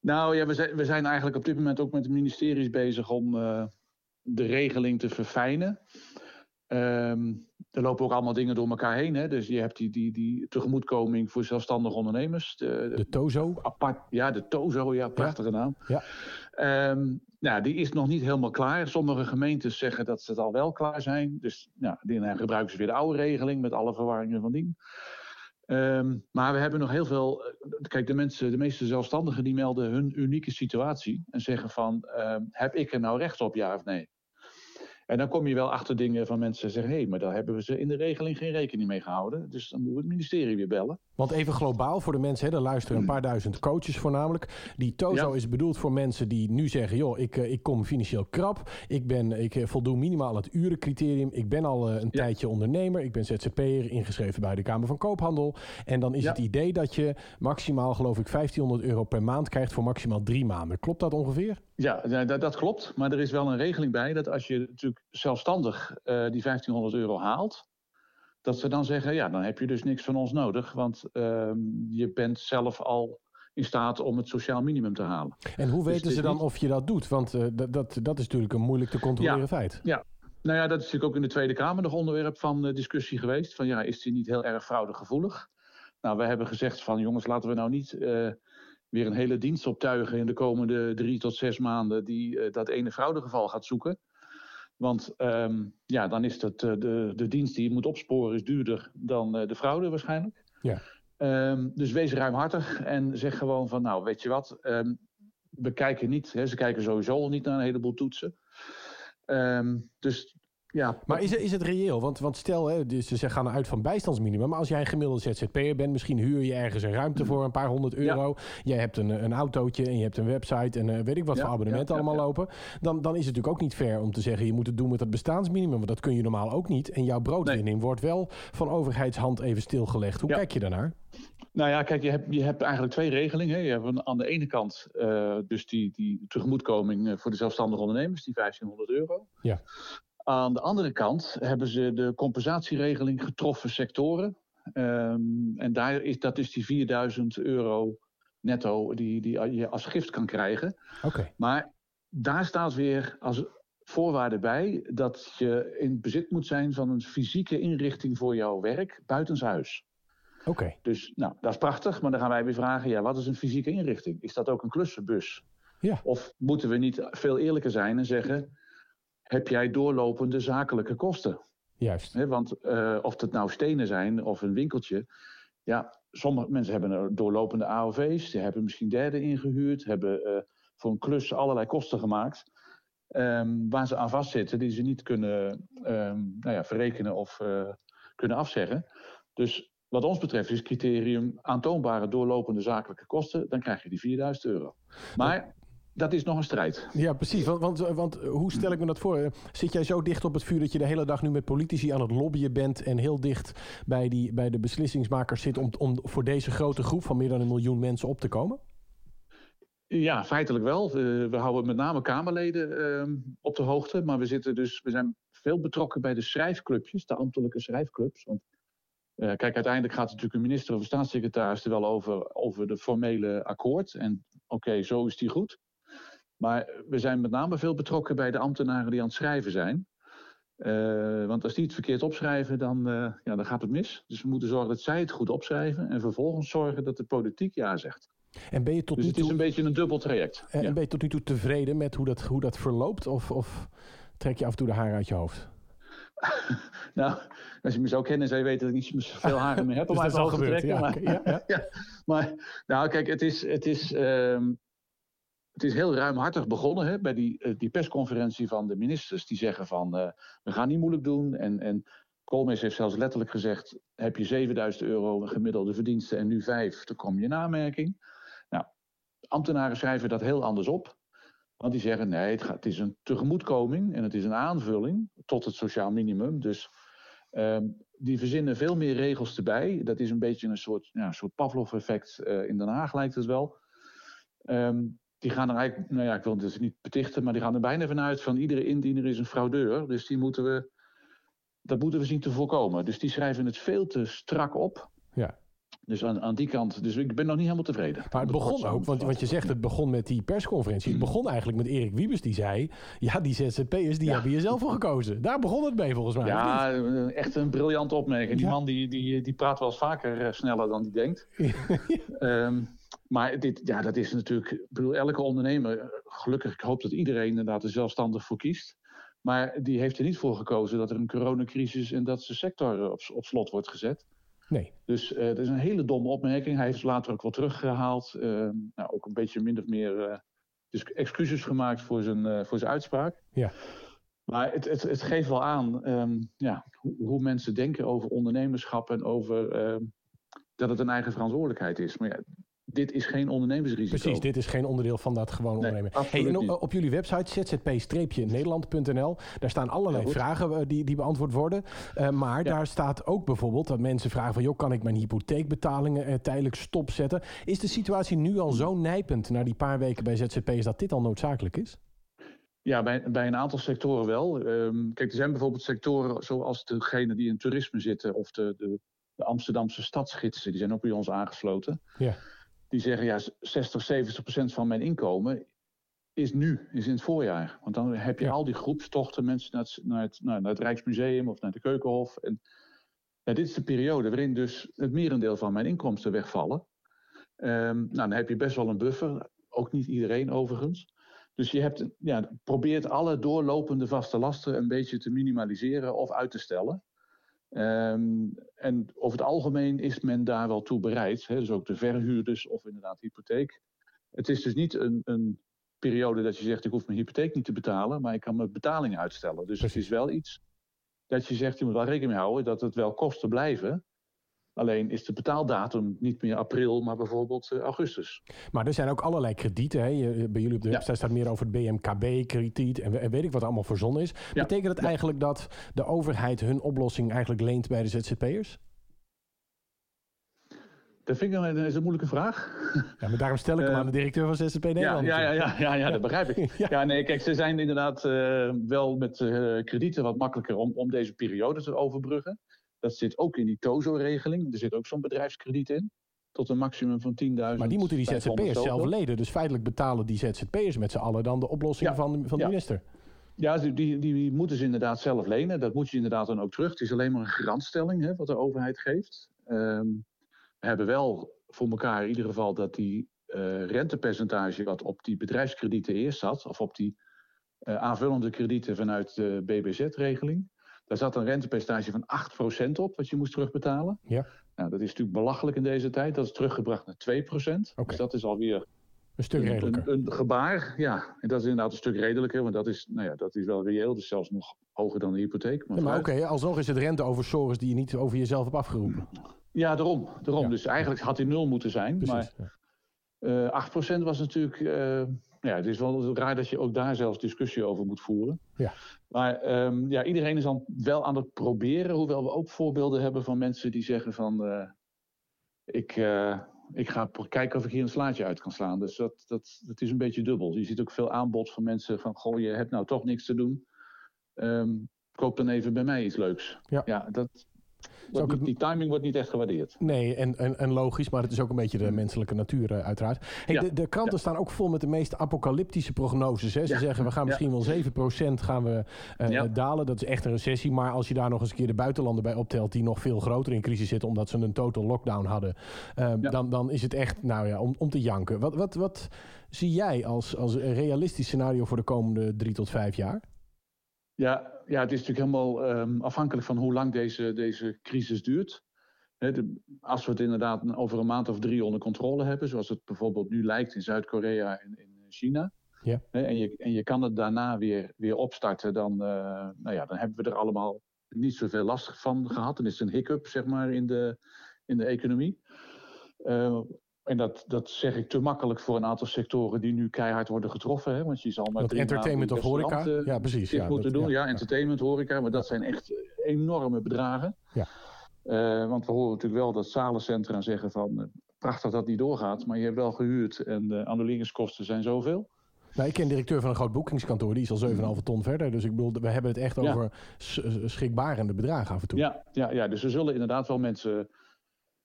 Nou ja, we zijn, we zijn eigenlijk op dit moment ook met de ministeries bezig om de regeling te verfijnen. Um, er lopen ook allemaal dingen door elkaar heen. Hè? Dus je hebt die, die, die tegemoetkoming voor zelfstandige ondernemers. De, de TOZO? Apart, ja, de TOZO, ja, prachtige ja. naam. Ja. Um, nou, die is nog niet helemaal klaar. Sommige gemeentes zeggen dat ze het al wel klaar zijn. Dus nou, dan gebruiken ze weer de oude regeling met alle verwarringen van dien. Um, maar we hebben nog heel veel. Eh, kijk, de mensen, de meeste zelfstandigen die melden hun unieke situatie. En zeggen van: heb ik er nou recht op, ja of nee? En dan kom je wel achter dingen van mensen zeggen: hé, hey, maar daar hebben we ze in de regeling geen rekening mee gehouden. Dus dan moeten we het ministerie weer bellen. Want even globaal voor de mensen, hè, er luisteren een paar duizend coaches voornamelijk. Die TOZO is bedoeld voor mensen die nu zeggen: joh, ik, eh, ik kom financieel krap. Ik, ben, ik eh, voldoe minimaal het urencriterium. Ik ben al uh, een tijdje ondernemer. Ik ben ZZP'er, ingeschreven bij de Kamer van Koophandel. En dan is het idee dat je maximaal, geloof ik, 1500 euro per maand krijgt voor maximaal drie maanden. Klopt dat ongeveer? Ja, dat, dat klopt. Maar er is wel een regeling bij dat als je natuurlijk zelfstandig uh, die 1500 euro haalt dat ze dan zeggen, ja, dan heb je dus niks van ons nodig, want uh, je bent zelf al in staat om het sociaal minimum te halen. En hoe dus weten ze dan niet... of je dat doet? Want uh, dat, dat, dat is natuurlijk een moeilijk te controleren ja, feit. Ja, nou ja, dat is natuurlijk ook in de Tweede Kamer nog onderwerp van uh, discussie geweest. Van ja, is die niet heel erg fraudegevoelig? Nou, we hebben gezegd van jongens, laten we nou niet uh, weer een hele dienst optuigen in de komende drie tot zes maanden die dat ene fraudegeval gaat zoeken. Want um, ja, dan is het, uh, de, de dienst die je moet opsporen is duurder dan uh, de fraude waarschijnlijk. Ja. Um, dus wees ruimhartig en zeg gewoon van nou weet je wat, um, we kijken niet, hè, ze kijken sowieso niet naar een heleboel toetsen. dus ja. Maar is het, is het reëel? Want, want stel, hè, dus ze gaan uit van bijstandsminimum. Maar als jij een gemiddelde ZZP'er bent, misschien huur je ergens een ruimte voor een paar honderd euro. Ja. Jij hebt een, een autootje en je hebt een website en uh, weet ik wat ja, voor abonnementen allemaal lopen. Dan, dan is het natuurlijk ook niet fair om te zeggen, je moet het doen met dat bestaansminimum. Want dat kun je normaal ook niet. En jouw broodwinning nee. wordt wel van overheidshand even stilgelegd. Hoe kijk je daarnaar? Nou ja, kijk, je hebt, je hebt eigenlijk twee regelingen. Je hebt aan de ene kant uh, dus die, die tegemoetkoming voor de zelfstandige ondernemers, die 1500 euro. Ja. Aan de andere kant hebben ze de compensatieregeling getroffen sectoren. Um, en daar is, dat is die 4000 euro netto die, die je als gift kan krijgen. Okay. Maar daar staat weer als voorwaarde bij dat je in bezit moet zijn van een fysieke inrichting voor jouw werk buitenshuis. Oké. Okay. Dus nou, dat is prachtig, maar dan gaan wij weer vragen: ja, wat is een fysieke inrichting? Is dat ook een klussenbus? Ja. Of moeten we niet veel eerlijker zijn en zeggen: heb jij doorlopende zakelijke kosten. Juist. He, want uh, of het nou stenen zijn of een winkeltje. Ja, sommige mensen hebben doorlopende AOV's. Die hebben misschien derden ingehuurd. Hebben uh, voor een klus allerlei kosten gemaakt. Um, waar ze aan vastzitten die ze niet kunnen um, nou ja, verrekenen of uh, kunnen afzeggen. Dus wat ons betreft is criterium aantoonbare doorlopende zakelijke kosten, dan krijg je die 4000 euro. Maar dat is nog een strijd. Ja, precies. Want, want, want, hoe stel ik me dat voor? Zit jij zo dicht op het vuur dat je de hele dag nu met politici aan het lobbyen bent en heel dicht bij, die, bij de beslissingsmakers zit om, om voor deze grote groep van meer dan een miljoen mensen op te komen? Ja, feitelijk wel. we houden met name Kamerleden ehm, op de hoogte. Maar we, zitten dus, we zijn veel betrokken bij de schrijfclubjes, de ambtelijke schrijfclubs. Want uh, kijk, uiteindelijk gaat natuurlijk een minister of een staatssecretaris er wel over, over de formele akkoord. En oké, zo is die goed. Maar we zijn met name veel betrokken bij de ambtenaren die aan het schrijven zijn. Uh, want als die het verkeerd opschrijven, dan, uh, ja, dan gaat het mis. Dus we moeten zorgen dat zij het goed opschrijven. En vervolgens zorgen dat de politiek ja zegt. En ben je tot dus nu het is een beetje een dubbel traject. En ja. ben je tot nu toe tevreden met hoe dat, hoe dat verloopt? Of, of trek je af en toe de haren uit je hoofd? nou, als je me zou kennen, zou je weten dat ik niet zoveel haren meer heb om dus uit te trekken. Ja, maar, ja, ja. ja, maar nou, kijk, het is, het is, um, het is heel ruimhartig begonnen hè, bij die, uh, die persconferentie van de ministers. Die zeggen van, uh, we gaan niet moeilijk doen. En, en Koolmees heeft zelfs letterlijk gezegd, heb je 7000 euro gemiddelde verdiensten en nu 5, dan kom je in. Nou, ambtenaren schrijven dat heel anders op. Want die zeggen nee, het, gaat, het, is een tegemoetkoming en het is een aanvulling tot het sociaal minimum. Dus um, die verzinnen veel meer regels erbij. Dat is een beetje een soort, ja, soort Pavlov-effect. Uh, in Den Haag lijkt het wel. Um, die gaan er eigenlijk, nou ja, ik wil het dus niet betichten, maar die gaan er bijna vanuit van iedere indiener is een fraudeur. Dus die moeten we, dat moeten we zien te voorkomen. Dus die schrijven het veel te strak op. Ja. Dus aan, aan die kant, dus ik ben nog niet helemaal tevreden. Maar het begon ook, want, want je zegt het begon met die persconferentie. Het begon eigenlijk met Erik Wiebes die zei... ja, die ZZP'ers die ja. hebben je zelf voor gekozen. Daar begon het mee volgens mij. Ja, echt een briljant opmerking. Die ja. man die, die, die praat wel eens vaker sneller dan die denkt. um, maar dit, ja, dat is natuurlijk... Ik bedoel, elke ondernemer... Gelukkig, ik hoop dat iedereen inderdaad er zelfstandig voor kiest. Maar die heeft er niet voor gekozen dat er een coronacrisis... en dat zijn sector op, op slot wordt gezet. Nee. Dus uh, dat is een hele domme opmerking. Hij heeft het later ook wel teruggehaald. Uh, nou, ook een beetje min of meer uh, dus excuses gemaakt voor zijn, voor zijn uitspraak. Ja. Maar het, het, het geeft wel aan um, ja, hoe, hoe, mensen denken over ondernemerschap en over ehm, dat het een eigen verantwoordelijkheid is. Maar ja, dit is geen ondernemersrisico. Precies, dit is geen onderdeel van dat gewoon nee, ondernemen. Hey, en op, jullie website zzp-nederland.nl, daar staan allerlei ja, vragen die, die beantwoord worden. Uh, maar ja. daar staat ook bijvoorbeeld dat mensen vragen van... joh, kan ik mijn hypotheekbetalingen uh, tijdelijk stopzetten? Is de situatie nu al zo nijpend na die paar weken bij ZZP'ers... dat dit al noodzakelijk is? Ja, bij, bij een aantal sectoren wel. Um, kijk, er zijn bijvoorbeeld sectoren zoals degene die in toerisme zitten... of de, de, de Amsterdamse stadsgidsen, die zijn ook bij ons aangesloten... Ja die zeggen ja, 60, 70 procent van mijn inkomen is nu, is in het voorjaar. Want dan heb je ja. al die groepstochten, mensen naar het, naar, het, naar het Rijksmuseum of naar de Keukenhof. En ja, dit is de periode waarin dus het merendeel van mijn inkomsten wegvallen. Um, nou, dan heb je best wel een buffer, ook niet iedereen overigens. Dus je hebt, ja, probeert alle doorlopende vaste lasten een beetje te minimaliseren of uit te stellen. Um, en over het algemeen is men daar wel toe bereid. Hè? Dus ook de verhuurders of inderdaad hypotheek. Het is dus niet een, een, periode dat je zegt: ik hoef mijn hypotheek niet te betalen, maar ik kan mijn betaling uitstellen. Dus Precies. het is wel iets dat je zegt: je moet wel rekening mee houden dat het wel kosten blijven. Alleen is de betaaldatum niet meer april, maar bijvoorbeeld uh, augustus. Maar er zijn ook allerlei kredieten. Hè? Bij jullie op de website ja. staat meer over het BMKB-krediet en, en, weet ik wat allemaal verzonnen is. Ja. Betekent het ja. eigenlijk dat de overheid hun oplossing eigenlijk leent bij de ZZP'ers? Dat vind ik een, is een moeilijke vraag. Ja, maar daarom stel ik hem uh, aan de directeur van ZZP Nederland. Ja, ja, ja, ja, ja, dat begrijp ik. ja. ja. nee, kijk, ze zijn inderdaad uh, wel met uh, kredieten wat makkelijker om, om deze periode te overbruggen. Dat zit ook in die TOZO-regeling. Er zit ook zo'n bedrijfskrediet in. Tot een maximum van 10.000. Maar die moeten die ZZP'ers zelf leden. Dus feitelijk betalen die ZZP'ers met z'n allen dan de oplossing ja. van, van de ja. minister. Ja, die, die, die, moeten ze inderdaad zelf lenen. Dat moet je inderdaad dan ook terug. Het is alleen maar een garantstelling hè, wat de overheid geeft. Um, we hebben wel voor elkaar in ieder geval dat die uh, rentepercentage wat op die bedrijfskredieten eerst zat, of op die uh, aanvullende kredieten vanuit de BBZ-regeling, daar zat een rentepercentage van 8% op wat je moest terugbetalen. Ja. Nou, dat is natuurlijk belachelijk in deze tijd. Dat is teruggebracht naar 2%. Okay. Dus dat is alweer een stuk redelijker. Een, een, gebaar, ja. En dat is inderdaad een stuk redelijker, want dat is, nou ja, dat is wel reëel. Dus zelfs nog hoger dan de hypotheek. Maar, ja, maar oké, okay, alsnog is het rente over sores die je niet over jezelf hebt afgeroepen. Ja, daarom. daarom. Dus eigenlijk had hij nul moeten zijn. Precies, maar uh, 8% was natuurlijk. Uh, ja, het is wel raar dat je ook daar zelfs discussie over moet voeren. Ja. Maar um, ja, iedereen is dan wel aan het proberen. Hoewel we ook voorbeelden hebben van mensen die zeggen van. Uh, ik, uh, ik ga kijken of ik hier een slaatje uit kan slaan. Dus dat, dat, dat is een beetje dubbel. Je ziet ook veel aanbod van mensen van. Goh, je hebt nou toch niks te doen. Um, koop dan even bij mij iets leuks. Ja, ja dat, niet, die timing wordt niet echt gewaardeerd. Nee, en, en, en, logisch, maar het is ook een beetje de menselijke natuur uh, uiteraard. Hey, de, de, kranten staan ook vol met de meest apocalyptische prognoses. Hè? Ze zeggen we gaan misschien wel 7% gaan we uh, dalen. Dat is echt een recessie. Maar als je daar nog eens een keer de buitenlanden bij optelt... die nog veel groter in crisis zitten omdat ze een total lockdown hadden... Uh, dan, dan is het echt nou ja, om, om te janken. Wat, wat, wat zie jij als, als een realistisch scenario voor de komende drie tot vijf jaar? Ja, ja, het is natuurlijk helemaal um, afhankelijk van hoe lang deze, deze crisis duurt. de, als we het inderdaad over een maand of drie onder controle hebben, zoals het bijvoorbeeld nu lijkt in Zuid-Korea en in China. Ja. en, je, en je kan het daarna weer, weer opstarten, dan, uh, nou ja, dan hebben we er allemaal niet zoveel last van gehad. Dan is het een hiccup, zeg maar, in de, in de economie. Uh, en dat, dat zeg ik te makkelijk voor een aantal sectoren die nu keihard worden getroffen. Hè? Want je zal maar. Dat entertainment of horeca? Ja, precies. Ja, moeten doen. Ja, entertainment, horeca. Maar dat zijn echt enorme bedragen. Ja. Uh, want we horen natuurlijk wel dat zalencentra zeggen van. Uh, prachtig dat dat niet doorgaat, maar je hebt wel gehuurd en de annuleringskosten zijn zoveel. Nou, ik ken directeur van een groot boekingskantoor, die is al 7,5 ton verder. Dus ik bedoel, we hebben het echt over schrikbarende bedragen af en toe. Ja, ja, ja, dus er zullen inderdaad wel mensen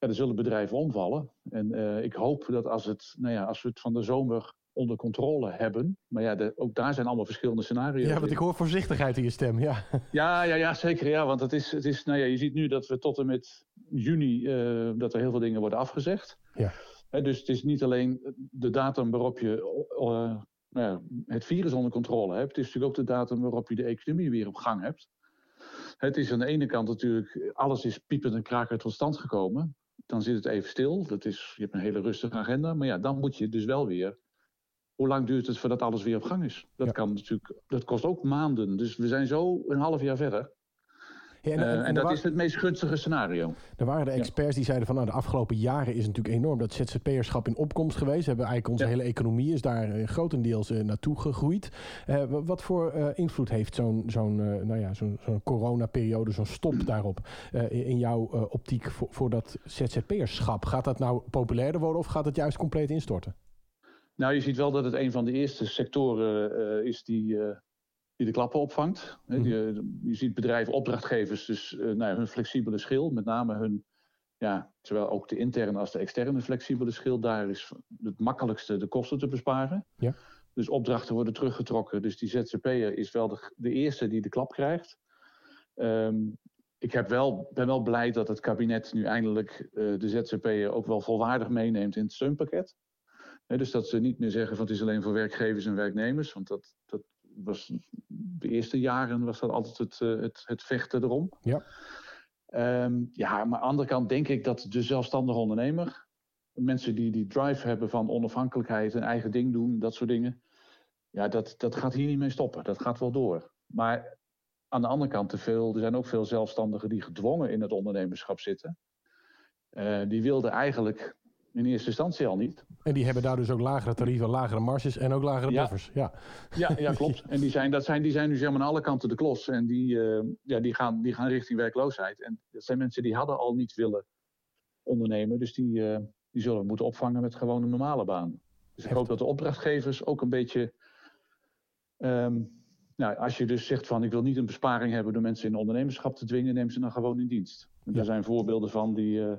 ja, er zullen bedrijven omvallen. En uh, ik hoop dat als, het, nou ja, als we het van de zomer onder controle hebben. Maar ja, de, ook daar zijn allemaal verschillende scenario's. Ja, want ik hoor voorzichtigheid in je stem, ja. Ja, ja, ja zeker. Ja, want het is, het is, nou ja, je ziet nu dat we tot en met juni... Uh, dat er heel veel dingen worden afgezegd. Ja. dus het is niet alleen de datum waarop je uh, nou ja, het virus onder controle hebt. Het is natuurlijk ook de datum waarop je de economie weer op gang hebt. Het is aan de ene kant natuurlijk... alles is piepend en kraker tot stand gekomen dan zit het even stil. Dat is, je hebt een hele rustige agenda. Maar ja, dan moet je dus wel weer. Hoe lang duurt het voordat alles weer op gang is? Dat, kan natuurlijk, dat kost ook maanden. Dus we zijn zo een half jaar verder. Ja, en, en, en, dat is het meest gunstige scenario. Er waren de experts die zeiden van nou, de afgelopen jaren is natuurlijk enorm dat ZZP'erschap in opkomst geweest. We hebben eigenlijk onze hele economie is daar uh, grotendeels uh, naartoe gegroeid. Wat voor invloed heeft zo'n zo'n nou ja, zo'n zo'n coronaperiode, zo'n stop daarop in jouw optiek voor, voor dat ZZP'erschap? Gaat dat nou populairder worden of gaat het juist compleet instorten? Nou, je ziet wel dat het een van de eerste sectoren is die die de klappen opvangt. Mhm. je, je, ziet bedrijven, opdrachtgevers, dus uh, nou, hun flexibele schil, met name hun, ja, zowel ook de interne als de externe flexibele schil, daar is het makkelijkste de kosten te besparen. Ja. Dus opdrachten worden teruggetrokken. Dus die ZZP'er is wel de, de, eerste die de klap krijgt. Um, ik heb wel, ben wel blij dat het kabinet nu eindelijk uh, de ZZP'er ook wel volwaardig meeneemt in het steunpakket. dus dat ze niet meer zeggen van het is alleen voor werkgevers en werknemers. Want dat, dat was de eerste jaren was dat altijd het, eh, het, het vechten erom. Ja. Um, ja, maar aan de andere kant denk ik dat de zelfstandige ondernemer, mensen die die drive hebben van onafhankelijkheid en eigen ding doen, dat soort dingen, ja, dat, dat gaat hier niet mee stoppen. Dat gaat wel door. Maar aan de andere kant, te veel, er zijn ook veel zelfstandigen die gedwongen in het ondernemerschap zitten. Uh, die wilden eigenlijk in eerste instantie al niet. En die hebben daar dus ook lagere tarieven, lagere marges en ook lagere ja. buffers. Ja, ja, ja klopt. En die zijn, dat zijn, die zijn nu zeg maar aan alle kanten de klos. En die, uh, ja, die, gaan, die gaan richting werkloosheid. En dat zijn mensen die hadden al niet willen ondernemen. Dus die, uh, die zullen we moeten opvangen met gewoon een normale baan. Dus ik hoop dat de opdrachtgevers ook een beetje... Um, nou, als je dus zegt van ik wil niet een besparing hebben door mensen in ondernemerschap te dwingen, neem ze dan gewoon in dienst. En ja. zijn voorbeelden van die, uh,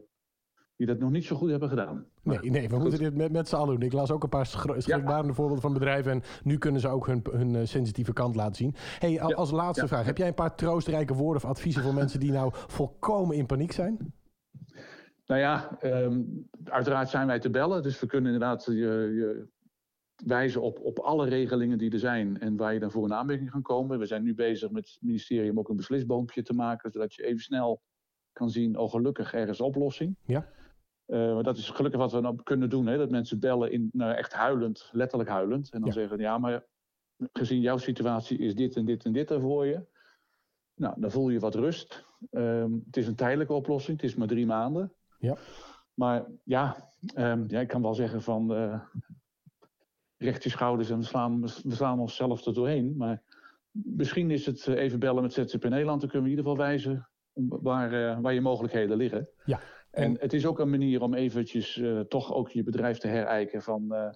die dat nog niet zo goed hebben gedaan. Nee, nee we moeten dit met, met z'n allen doen. Ik las ook een paar schrikbarende ja. voorbeelden van bedrijven. En nu kunnen ze ook hun, hun uh, sensitieve kant laten zien. Hey, als laatste vraag. Heb jij een paar troostrijke woorden of adviezen voor mensen die nou volkomen in paniek zijn? Nou ja, um, uiteraard zijn wij te bellen. Dus we kunnen inderdaad je, je wijzen op, op alle regelingen die er zijn. En waar je dan voor een aanmerking kan komen. We zijn nu bezig met het ministerie om ook een beslisboompje te maken. Zodat je even snel kan zien, oh gelukkig, er is oplossing. Ja. Uh, maar dat is gelukkig wat we dan kunnen doen. Hè? Dat mensen bellen in, nou, echt huilend, letterlijk huilend. En dan ja. zeggen, ja, maar gezien jouw situatie is dit en dit en dit er voor je. Nou, dan voel je wat rust. Um, het is een tijdelijke oplossing. Het is maar drie maanden. Ja. Maar ja, um, ja, ik kan wel zeggen van uh, recht je schouders en we slaan, we slaan onszelf er doorheen. Maar misschien is het even bellen met ZZP Nederland. Dan kunnen we in ieder geval wijzen waar, uh, waar je mogelijkheden liggen. Ja. En het is ook een manier om eventjes uh, toch ook je bedrijf te herijken van...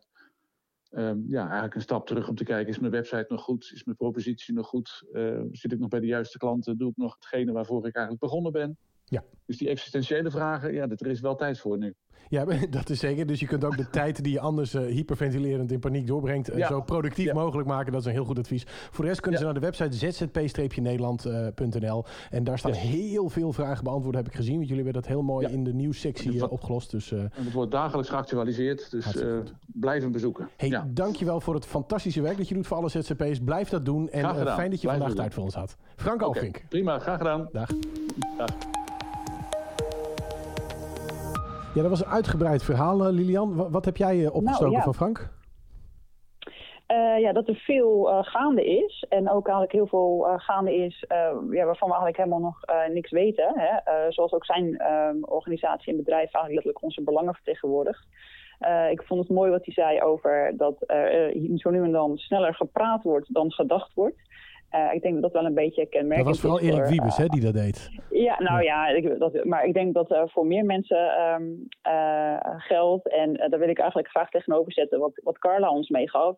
Um, ja, eigenlijk een stap terug om te kijken, is mijn website nog goed? Is mijn propositie nog goed? Uh, zit ik nog bij de juiste klanten? Doe ik nog hetgene waarvoor ik eigenlijk begonnen ben? Ja. Dus die existentiële vragen, ja, er is wel tijd voor nu. Ja, dat is zeker. Dus je kunt ook de tijd die je anders uh, hyperventilerend in paniek doorbrengt, uh, zo productief mogelijk maken. Dat is een heel goed advies. Voor de rest kunnen ze naar de website zzp-nederland.nl. en daar staan heel veel vragen beantwoord, heb ik gezien. Want jullie hebben dat heel mooi in de nieuwssectie opgelost. Dus, en het wordt dagelijks geactualiseerd, dus blijf hem bezoeken. Hey, dankjewel voor het fantastische werk dat je doet voor alle ZZP's. Blijf dat doen en fijn dat je vandaag tijd voor ons had. Frank Alvink. Okay, prima, graag gedaan. Dag. Dag. Ja, dat was een uitgebreid verhaal, Lilian. Wat, heb jij opgestoken nou, van Frank? Uh, ja, dat er veel uh, gaande is. En ook eigenlijk heel veel uh, gaande is ja, waarvan we eigenlijk helemaal nog niks weten. Hè? zoals ook zijn ehm, organisatie en bedrijf eigenlijk letterlijk onze belangen vertegenwoordigt. ik vond het mooi wat hij zei over dat er zo nu en dan sneller gepraat wordt dan gedacht wordt. Uh, ik denk dat dat wel een beetje kenmerkend Dat was vooral Erik voor, Wiebes, hè, die dat deed. Ja, nou ja, ik, dat, maar ik denk dat uh, voor meer mensen um, uh, geldt. En daar wil ik eigenlijk graag tegenover zetten wat, wat Carla ons meegaf.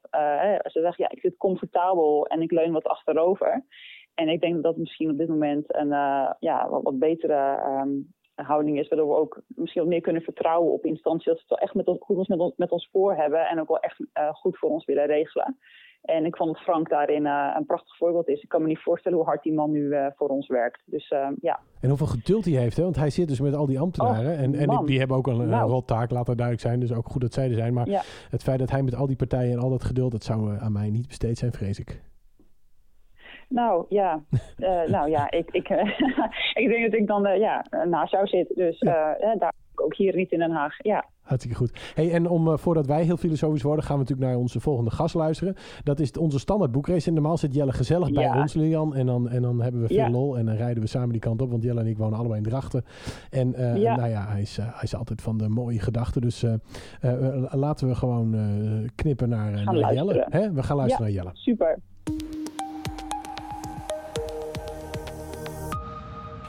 ze zegt, ja, ik zit comfortabel en ik leun wat achterover. En ik denk dat dat misschien op dit moment een ja, wat, wat betere um, houding is, waardoor we ook misschien wat meer kunnen vertrouwen op instanties dat ze het wel echt met ons, goed met ons, met ons voor hebben en ook wel echt goed voor ons willen regelen. En ik vond dat Frank daarin uh, een prachtig voorbeeld is. Ik kan me niet voorstellen hoe hard die man nu uh, voor ons werkt. Dus uh, ja. En hoeveel geduld hij heeft, hè? want hij zit dus met al die ambtenaren. Oh, en en die, die, hebben ook een, nou. een rottaak, laat dat duidelijk zijn. Dus ook goed dat zij er zijn. Maar ja. het feit dat hij met al die partijen en al dat geduld, dat zou aan mij niet besteed zijn, vrees ik. Nou ja, nou ja, ik, ik, ik denk dat ik dan ja, naast jou zit. Dus daar ook hier niet in Den Haag. Ja. Hartstikke goed. Hey, en om, uh, voordat wij heel filosofisch worden, gaan we natuurlijk naar onze volgende gast luisteren. Dat is onze standaard boekrace. En normaal zit Jelle gezellig bij ons, Lilian. En dan, en dan hebben we veel ja. lol. En dan rijden we samen die kant op. Want Jelle en ik wonen allebei in Drachten. En uh, ja. nou ja, hij is, uh, hij is altijd van de mooie gedachten. Dus laten we gewoon knippen naar, naar Jelle. Hè? We gaan luisteren naar Jelle. Super.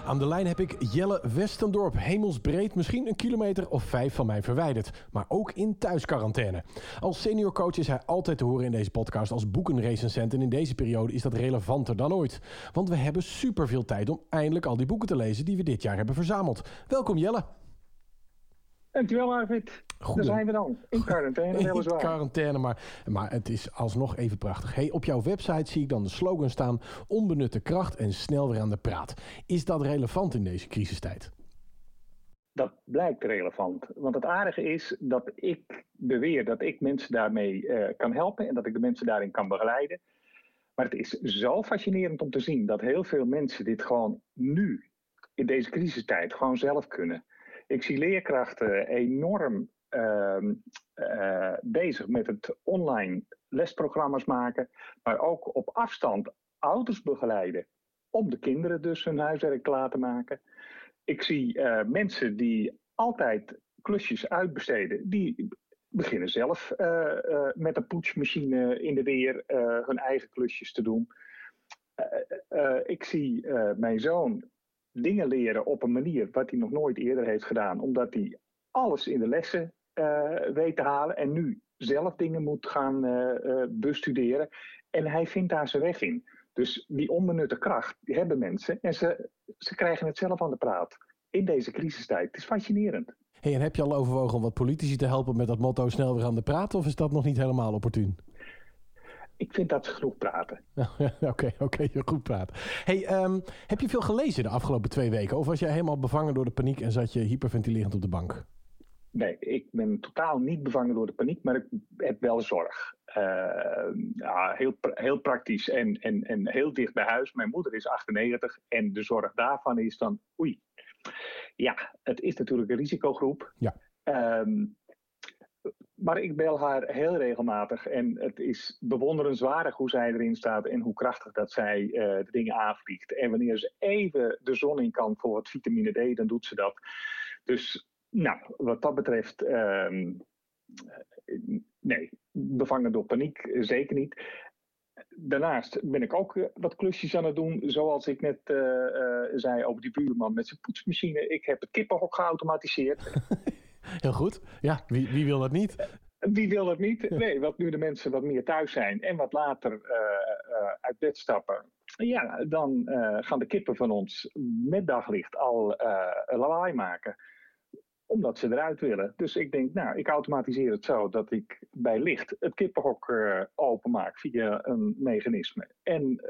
Aan de lijn heb ik Jelle Westendorp, hemelsbreed, misschien een kilometer of vijf van mij verwijderd, maar ook in thuisquarantaine. Als senior coach is hij altijd te horen in deze podcast als boekenrecensent en in deze periode is dat relevanter dan ooit. Want we hebben superveel tijd om eindelijk al die boeken te lezen die we dit jaar hebben verzameld. Welkom Jelle. Dankjewel, Arvid. Goed. Daar zijn we dan. In quarantaine, weliswaar. In quarantaine, maar, maar het is alsnog even prachtig. Hey, op jouw website zie ik dan de slogan staan... onbenutte kracht en snel weer aan de praat. Is dat relevant in deze crisistijd? Dat blijkt relevant. Want het aardige is dat ik beweer dat ik mensen daarmee uh, kan helpen... en dat ik de mensen daarin kan begeleiden. Maar het is zo fascinerend om te zien dat heel veel mensen dit gewoon nu... in deze crisistijd gewoon zelf kunnen... Ik zie leerkrachten enorm uh, uh, bezig met het online lesprogramma's maken, maar ook op afstand ouders begeleiden om de kinderen dus hun huiswerk te laten maken. Ik zie uh, mensen die altijd klusjes uitbesteden, die beginnen zelf uh, met een poetsmachine in de weer hun eigen klusjes te doen. ik zie mijn zoon dingen leren op een manier wat hij nog nooit eerder heeft gedaan, omdat hij alles in de lessen uh, weet te halen en nu zelf dingen moet gaan uh, bestuderen. En hij vindt daar zijn weg in. Dus die onbenutte kracht die hebben mensen en ze, ze krijgen het zelf aan de praat in deze crisistijd. Het is fascinerend. Hey, en heb je al overwogen om wat politici te helpen met dat motto snel weer aan de praat? Of is dat nog niet helemaal opportun? Ik vind dat genoeg praten. Oké, oké, goed praten. Hey, um, heb je veel gelezen de afgelopen twee weken? Of was jij helemaal bevangen door de paniek en zat je hyperventilerend op de bank? Nee, ik ben totaal niet bevangen door de paniek, maar ik heb wel zorg. Uh, ja, heel, heel praktisch en, en, en heel dicht bij huis. Mijn moeder is 98 en de zorg daarvan is dan, oei. Ja, het is natuurlijk een risicogroep. Ja. Um, maar ik bel haar heel regelmatig en het is bewonderenswaardig hoe zij erin staat en hoe krachtig dat zij uh, de dingen aanvliegt. En wanneer ze even de zon in kan voor wat vitamine D, dan doet ze dat. Dus Nou, wat dat betreft, ehm, nee, bevangen door paniek, zeker niet. Daarnaast ben ik ook wat klusjes aan het doen, zoals ik net zei over die buurman met zijn poetsmachine. Ik heb het kippenhok geautomatiseerd. Heel goed. Ja, wie, wie wil dat niet? Wie wil het niet? Nee, wat nu de mensen wat meer thuis zijn en wat later uh, uh, uit bed stappen. Ja, dan uh, gaan de kippen van ons met daglicht al lawaai maken. Omdat ze eruit willen. Dus ik denk, nou, ik automatiseer het zo dat ik bij licht het kippenhok openmaak via een mechanisme. En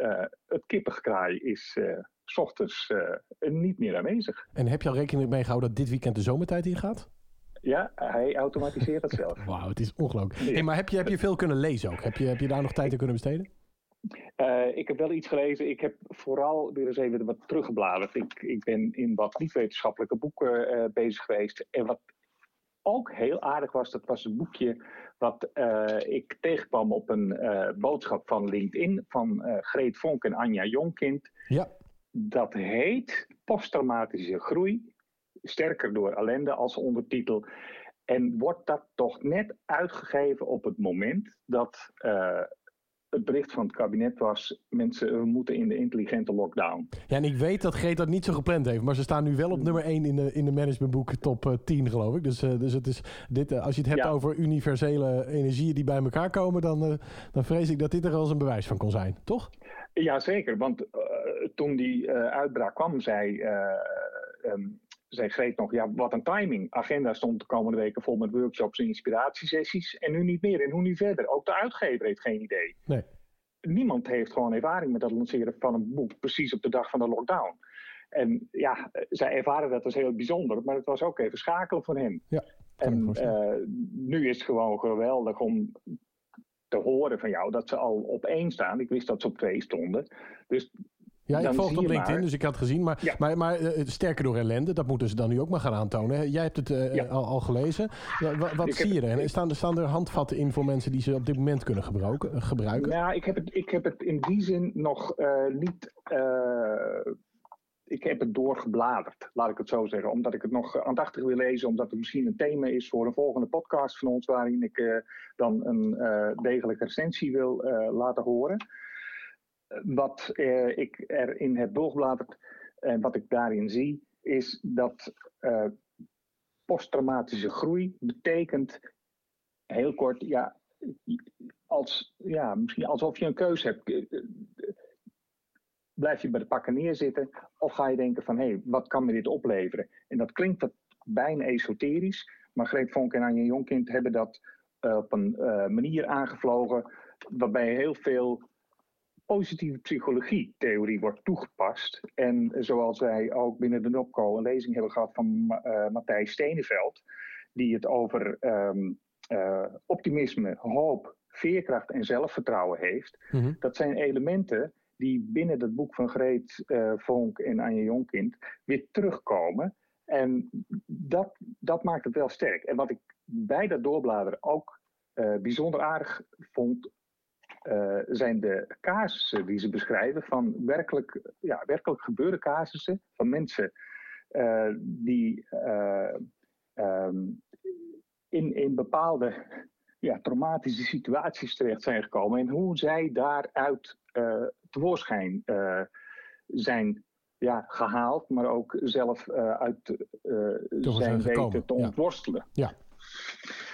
het kippengekraai is s ochtends niet meer aanwezig. En heb je al rekening mee gehouden dat dit weekend de zomertijd ingaat? Ja, hij automatiseert het zelf. Wauw, het is ongelooflijk. Hey, maar heb je, heb je veel kunnen lezen ook? Heb je, heb je daar nog tijd aan kunnen besteden? Uh, ik heb wel iets gelezen. Ik heb vooral weer eens even wat teruggebladerd. Ik, ik ben in wat niet-wetenschappelijke boeken uh, bezig geweest. En wat ook heel aardig was, dat was een boekje wat uh, ik tegenkwam op een boodschap van LinkedIn van Greet Vonk en Anja Jonkind. Ja. Dat heet Posttraumatische groei sterker door ellende als ondertitel. En wordt dat toch net uitgegeven op het moment dat uh, het bericht van het kabinet was: mensen, we moeten in de intelligente lockdown. Ja, en ik weet dat Greet dat niet zo gepland heeft, maar ze staan nu wel op nummer 1 in de, in de managementboek top 10, uh, geloof ik. Dus, uh, dus het is dit, als je het hebt ja. over universele energieën die bij elkaar komen, dan, dan vrees ik dat dit er wel eens een bewijs van kon zijn, toch? Jazeker, want toen die uitbraak kwam, zei. Um, zei Greet nog, ja, wat een timing. Agenda stond de komende weken vol met workshops en inspiratiesessies. En nu niet meer. En hoe nu verder? Ook de uitgever heeft geen idee. Nee. Niemand heeft gewoon ervaring met het lanceren van een boek precies op de dag van de lockdown. En ja, zij ervaren dat als heel bijzonder, maar het was ook even schakelen voor hen. Ja, en uh, nu is het gewoon geweldig om te horen van jou dat ze al op één staan. Ik wist dat ze op twee stonden. Dus ja, ik volg op LinkedIn, dus ik had het gezien. Maar, ja. maar, maar uh, sterker door ellende, dat moeten ze dan nu ook maar gaan aantonen. Jij hebt het uh, ja. al, al, gelezen. Wat, wat zie je er? Staan, staan er handvatten in voor mensen die ze op dit moment kunnen gebruiken? gebruiken? Ja, ik heb, het, ik heb het in die zin nog uh, niet... ik heb het doorgebladerd, laat ik het zo zeggen. Omdat ik het nog aandachtig wil lezen. Omdat het misschien een thema is voor een volgende podcast van ons... waarin ik dan een degelijke recensie wil laten horen wat eh, ik erin heb doorgebladerd en wat ik daarin zie, is dat uh, posttraumatische groei betekent, heel kort, ja, als, ja, misschien alsof je een keuze hebt. Eh, blijf je bij de pakken neerzitten of ga je denken van hé, hey, wat kan me dit opleveren? En dat klinkt bijna esoterisch, maar Greet Vonk en Anja Jonkind hebben dat op een manier aangevlogen waarbij heel veel positieve psychologie-theorie wordt toegepast. En zoals wij ook binnen de NOPCO een lezing hebben gehad van uh, Matthijs Steneveld, die het over um, uh, optimisme, hoop, veerkracht en zelfvertrouwen heeft. Mm -hmm. Dat zijn elementen die binnen het boek van Greet uh, Vonk en Anja Jonkind weer terugkomen. En dat, dat maakt het wel sterk. En wat ik bij dat doorbladeren ook bijzonder aardig vond, uh, zijn de casussen die ze beschrijven van werkelijk, ja, werkelijk gebeurde casussen van mensen uh, die uh, um, in, in bepaalde ja, traumatische situaties terecht zijn gekomen en hoe zij daaruit tevoorschijn zijn ja, gehaald, maar ook zelf uit zijn weten te ontworstelen. Ja. ja.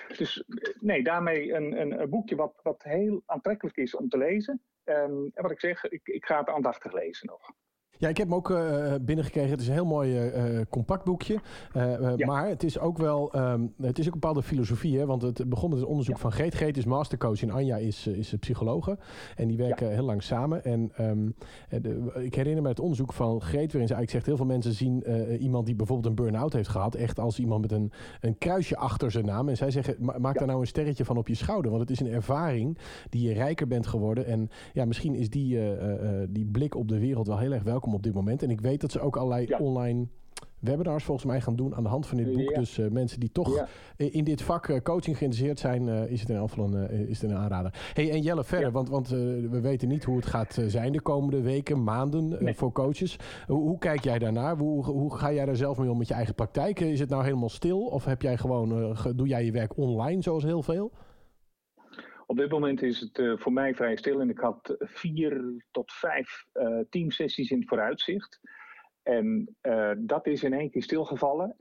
Dus nee, daarmee een, een, boekje wat, wat heel aantrekkelijk is om te lezen. Um, en wat ik zeg, ik, ik ga het aandachtig lezen nog. Ja, ik heb hem ook uh, binnengekregen. Het is een heel mooi uh, compact boekje. Uh, ja. Maar het is ook wel um, het is ook een bepaalde filosofie. Hè? Want het begon met het onderzoek ja. van Geet. Geet is mastercoach en Anja is, is psychologe. En die werken ja. heel lang samen. En um, de, ik herinner me het onderzoek van Geet... waarin ze eigenlijk zegt... heel veel mensen zien iemand die bijvoorbeeld een burn-out heeft gehad... echt als iemand met een, een kruisje achter zijn naam. En zij zeggen, ma maak daar nou een sterretje van op je schouder. Want het is een ervaring die je rijker bent geworden. En ja, misschien is die, die blik op de wereld wel heel erg welkom op dit moment. En ik weet dat ze ook allerlei ja. online webinars volgens mij gaan doen aan de hand van dit boek. Dus uh, mensen die toch in dit vak uh, coaching geïnteresseerd zijn, uh, is het in een, is het een aanrader. Hey, en Jelle, verder, want, want we weten niet hoe het gaat zijn de komende weken, maanden nee. voor coaches. Hoe, hoe, kijk jij daarnaar? Hoe, hoe ga jij daar zelf mee om met je eigen praktijk? Is het nou helemaal stil of heb jij gewoon, doe jij je werk online zoals heel veel? Op dit moment is het uh, voor mij vrij stil en ik had vier tot vijf uh, teamsessies in het vooruitzicht. En uh, dat is in één keer stilgevallen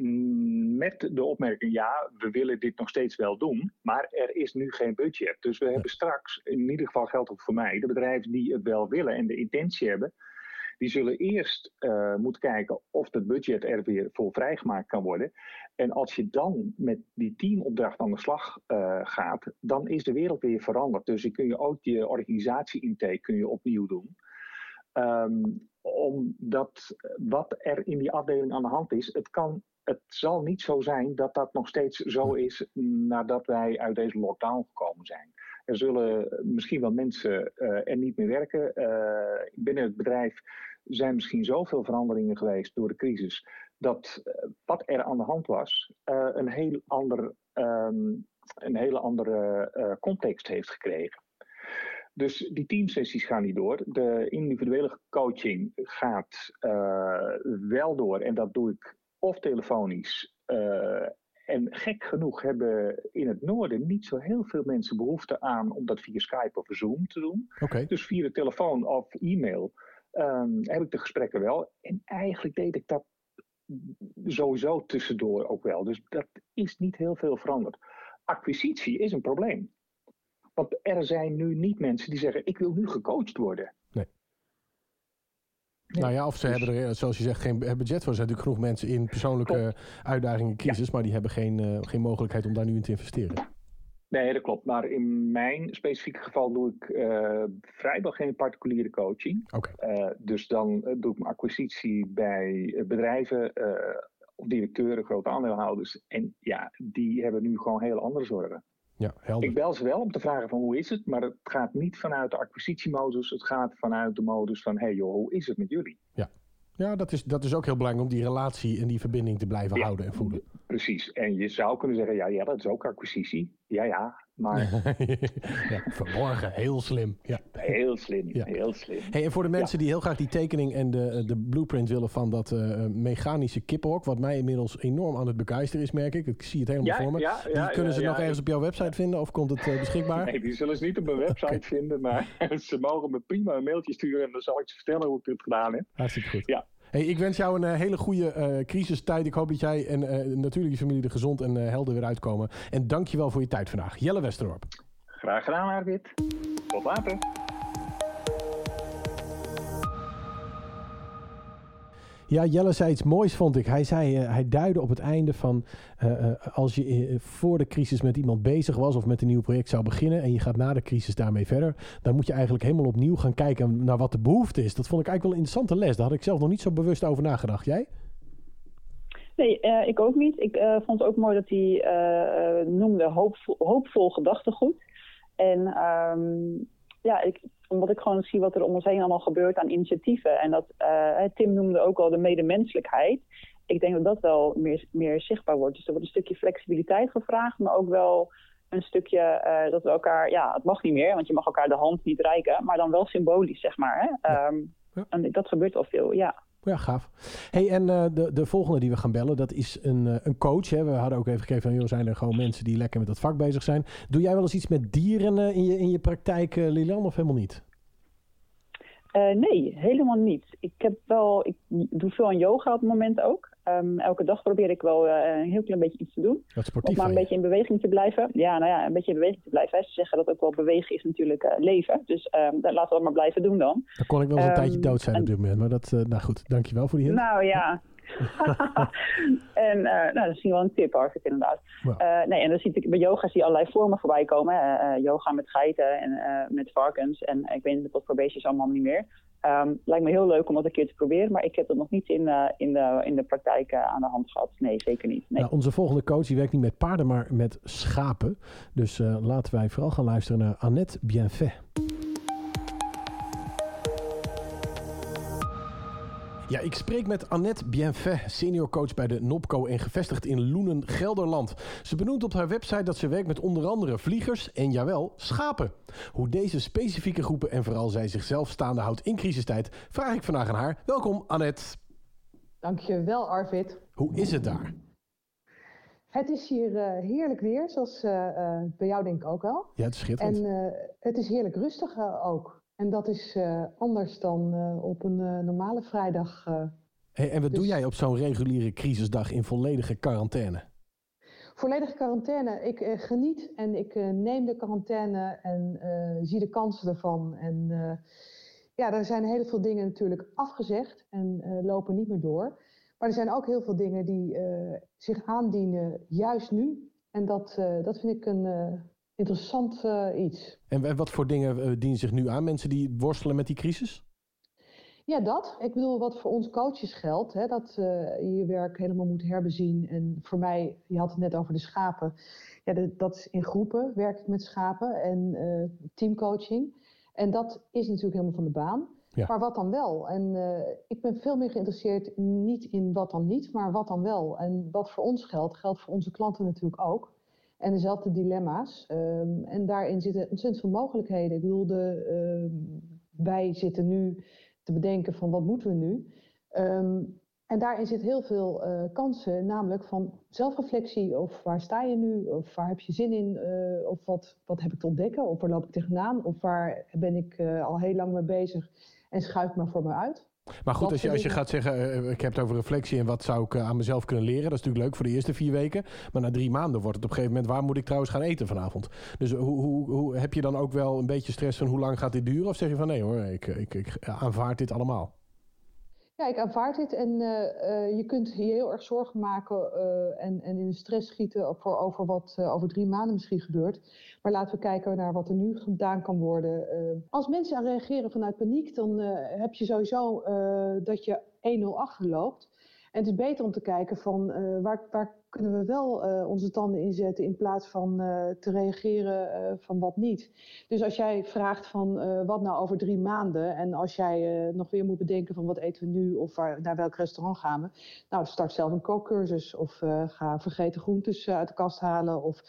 met de opmerking: ja, we willen dit nog steeds wel doen, maar er is nu geen budget. Dus we hebben straks, in ieder geval geldt ook voor mij, de bedrijven die het wel willen en de intentie hebben, die zullen eerst uh, moeten kijken of het budget er weer voor vrijgemaakt kan worden. En als je dan met die teamopdracht aan de slag uh, gaat, dan is de wereld weer veranderd. Dus dan kun je ook je organisatie-intake kun je opnieuw doen. Um, omdat wat er in die afdeling aan de hand is, het, kan, het zal niet zo zijn dat dat nog steeds zo is nadat wij uit deze lockdown gekomen zijn. Er zullen misschien wel mensen uh, er niet meer werken. Uh, binnen het bedrijf zijn misschien zoveel veranderingen geweest door de crisis, dat uh, wat er aan de hand was, een heel ander, um, een hele andere context heeft gekregen. Dus die teamsessies gaan niet door. De individuele coaching gaat uh, wel door. En dat doe ik of telefonisch. Uh, en gek genoeg hebben in het noorden niet zo heel veel mensen behoefte aan om dat via Skype of Zoom te doen. Okay. Dus via de telefoon of e-mail um, heb ik de gesprekken wel. En eigenlijk deed ik dat sowieso tussendoor ook wel. Dus dat is niet heel veel veranderd. Acquisitie is een probleem. Want er zijn nu niet mensen die zeggen: ik wil nu gecoacht worden. Nee. nee. Nou ja, of ze dus... hebben er, zoals je zegt, geen budget voor. Er zijn natuurlijk genoeg mensen in persoonlijke klopt. uitdagingen, crisis, ja. maar die hebben geen, uh, geen mogelijkheid om daar nu in te investeren. Nee, dat klopt. Maar in mijn specifieke geval doe ik uh, vrijwel geen particuliere coaching. Okay. Uh, dus dan doe ik mijn acquisitie bij bedrijven of directeuren, grote aandeelhouders. En ja, die hebben nu gewoon heel andere zorgen. Ja, helder. Ik bel ze wel om te vragen van hoe is het, maar het gaat niet vanuit de acquisitiemodus. Het gaat vanuit de modus van, hey joh, hoe is het met jullie? Ja, ja dat, is, dat is ook heel belangrijk om die relatie en die verbinding te blijven ja, houden en voeden. Precies. En je zou kunnen zeggen, ja, ja, dat is ook acquisitie. Ja, ja, maar... ja, verborgen, heel slim. Ja. Heel slim, ja. heel slim. Hey, en voor de mensen die heel graag die tekening en de, de blueprint willen van dat uh, mechanische kippenhok, wat mij inmiddels enorm aan het begeisteren is, merk ik. Ik zie het helemaal voor me. die kunnen ze nog ergens op jouw website vinden of komt het uh, beschikbaar? Nee, die zullen ze niet op mijn website okay. vinden, maar ze mogen me prima een mailtje sturen en dan zal ik ze vertellen hoe ik het gedaan heb. Hartstikke goed. Ja. Hey, ik wens jou een uh, hele goede uh, crisistijd. Ik hoop dat jij en uh, natuurlijk je familie er gezond en helder weer uitkomen. En dank je wel voor je tijd vandaag. Jelle Westerorp. Graag gedaan, Arvid. Tot later. Ja, Jelle zei iets moois, vond ik. Hij zei, uh, hij duidde op het einde van uh, uh, als je voor de crisis met iemand bezig was of met een nieuw project zou beginnen en je gaat na de crisis daarmee verder, dan moet je eigenlijk helemaal opnieuw gaan kijken naar wat de behoefte is. Dat vond ik eigenlijk wel een interessante les. Daar had ik zelf nog niet zo bewust over nagedacht. Jij? Nee, ik ook niet. Ik vond het ook mooi dat hij noemde hoopvol, hoopvol gedachtegoed. En um, ja, ik, omdat ik gewoon zie wat er om ons heen allemaal gebeurt aan initiatieven. En dat, uh, Tim noemde ook al de medemenselijkheid. Ik denk dat dat wel meer, meer zichtbaar wordt. Dus er wordt een stukje flexibiliteit gevraagd, maar ook wel een stukje uh, dat we elkaar, ja, het mag niet meer, want je mag elkaar de hand niet reiken, maar dan wel symbolisch, zeg maar. Hè? Um, ja. En dat gebeurt al veel, ja. Ja, gaaf. Hey, en uh, de, de volgende die we gaan bellen, dat is een, uh, een coach. Hè. We hadden ook even gekeken van, joh, zijn er gewoon mensen die lekker met dat vak bezig zijn. Doe jij wel eens iets met dieren uh, in, je, in je praktijk, Lilian, of helemaal niet? Nee, helemaal niet. Ik heb wel, ik doe veel aan yoga op het moment ook. Um, elke dag probeer ik wel een heel klein beetje iets te doen. Wat sportief om maar een beetje in beweging te blijven. Ja, nou ja, een beetje in beweging te blijven. Ze zeggen dat ook wel bewegen is natuurlijk leven. Dus um, dat laten we dat maar blijven doen dan. Dan kon ik wel eens een um, tijdje dood zijn op dit moment. Maar dat, uh, nou goed, dankjewel voor die hint. Nou ja. en uh, nou, dat is misschien wel een tip, Arvid, inderdaad. Wow. Uh, nee, en dan zie ik bij yoga zie je allerlei vormen voorbij komen. Uh, yoga met geiten en met varkens. En ik weet niet wat voor beestjes allemaal niet meer. Um, lijkt me heel leuk om dat een keer te proberen, maar ik heb dat nog niet in, in, de, in de praktijk aan de hand gehad. Nee, zeker niet. Nee. Nou, onze volgende coach die werkt niet met paarden, maar met schapen. Dus laten wij vooral gaan luisteren naar Annette Bienfait. Ja, ik spreek met Annette Bienfait, senior coach bij de NOPCO en gevestigd in Loenen, Gelderland. Ze benoemt op haar website dat ze werkt met onder andere vliegers en jawel, schapen. Hoe deze specifieke groepen en vooral zij zichzelf staande houdt in crisistijd, vraag ik vandaag aan haar. Welkom Annette. Dankjewel Arvid. Hoe is het daar? Het is hier uh, heerlijk weer, zoals uh, uh, bij jou denk ik ook wel. Ja, het is schitterend. En het is heerlijk rustig ook. En dat is uh, anders dan uh, op een uh, normale vrijdag. Hey, en wat dus... doe jij op zo'n reguliere crisisdag in volledige quarantaine? Volledige quarantaine. Ik geniet en ik neem de quarantaine en zie de kansen ervan. En ja, er zijn heel veel dingen natuurlijk afgezegd en lopen niet meer door. Maar er zijn ook heel veel dingen die zich aandienen juist nu. En dat, dat vind ik een interessant uh, iets. En wat voor dingen uh, dienen zich nu aan? Mensen die worstelen met die crisis? Ja, dat. Ik bedoel, wat voor ons coaches geldt, hè, dat uh, je je werk helemaal moet herbezien. En voor mij, je had het net over de schapen. Ja, de, dat is in groepen, werk ik met schapen en teamcoaching. En dat is natuurlijk helemaal van de baan. Ja. Maar wat dan wel? En ik ben veel meer geïnteresseerd niet in wat dan niet, maar wat dan wel. En wat voor ons geldt, geldt voor onze klanten natuurlijk ook. En dezelfde dilemma's. Um, en daarin zitten ontzettend veel mogelijkheden. Ik bedoel, de, uh, wij zitten nu te bedenken van wat moeten we nu. Um, en daarin zit heel veel uh, kansen, namelijk van zelfreflectie. Of waar sta je nu? Of waar heb je zin in? Uh, of wat, wat heb ik te ontdekken? Of waar loop ik tegenaan? Of waar ben ik uh, al heel lang mee bezig en schuif maar voor me uit? Maar goed, als je, als je gaat zeggen, uh, ik heb het over reflectie en wat zou ik uh, aan mezelf kunnen leren. Dat is natuurlijk leuk voor de eerste vier weken. Maar na drie maanden wordt het op een gegeven moment, waar moet ik trouwens gaan eten vanavond? Dus hoe, hoe, hoe heb je dan ook wel een beetje stress van hoe lang gaat dit duren? Of zeg je van nee hoor, ik, ik, ik aanvaard dit allemaal? Ja, ik aanvaard dit en uh, je kunt je heel erg zorgen maken uh, en, en in stress schieten voor over wat over drie maanden misschien gebeurt. Maar laten we kijken naar wat er nu gedaan kan worden. als mensen aan reageren vanuit paniek, dan heb je sowieso dat je 1-0 achterloopt. En het is beter om te kijken van waar, waar kunnen we wel uh, onze tanden inzetten in plaats van uh, te reageren van wat niet. Dus als jij vraagt van wat nou over drie maanden en als jij nog weer moet bedenken van wat eten we nu of naar welk restaurant gaan we. Nou, start zelf een kookcursus of ga vergeten groentes uit de kast halen of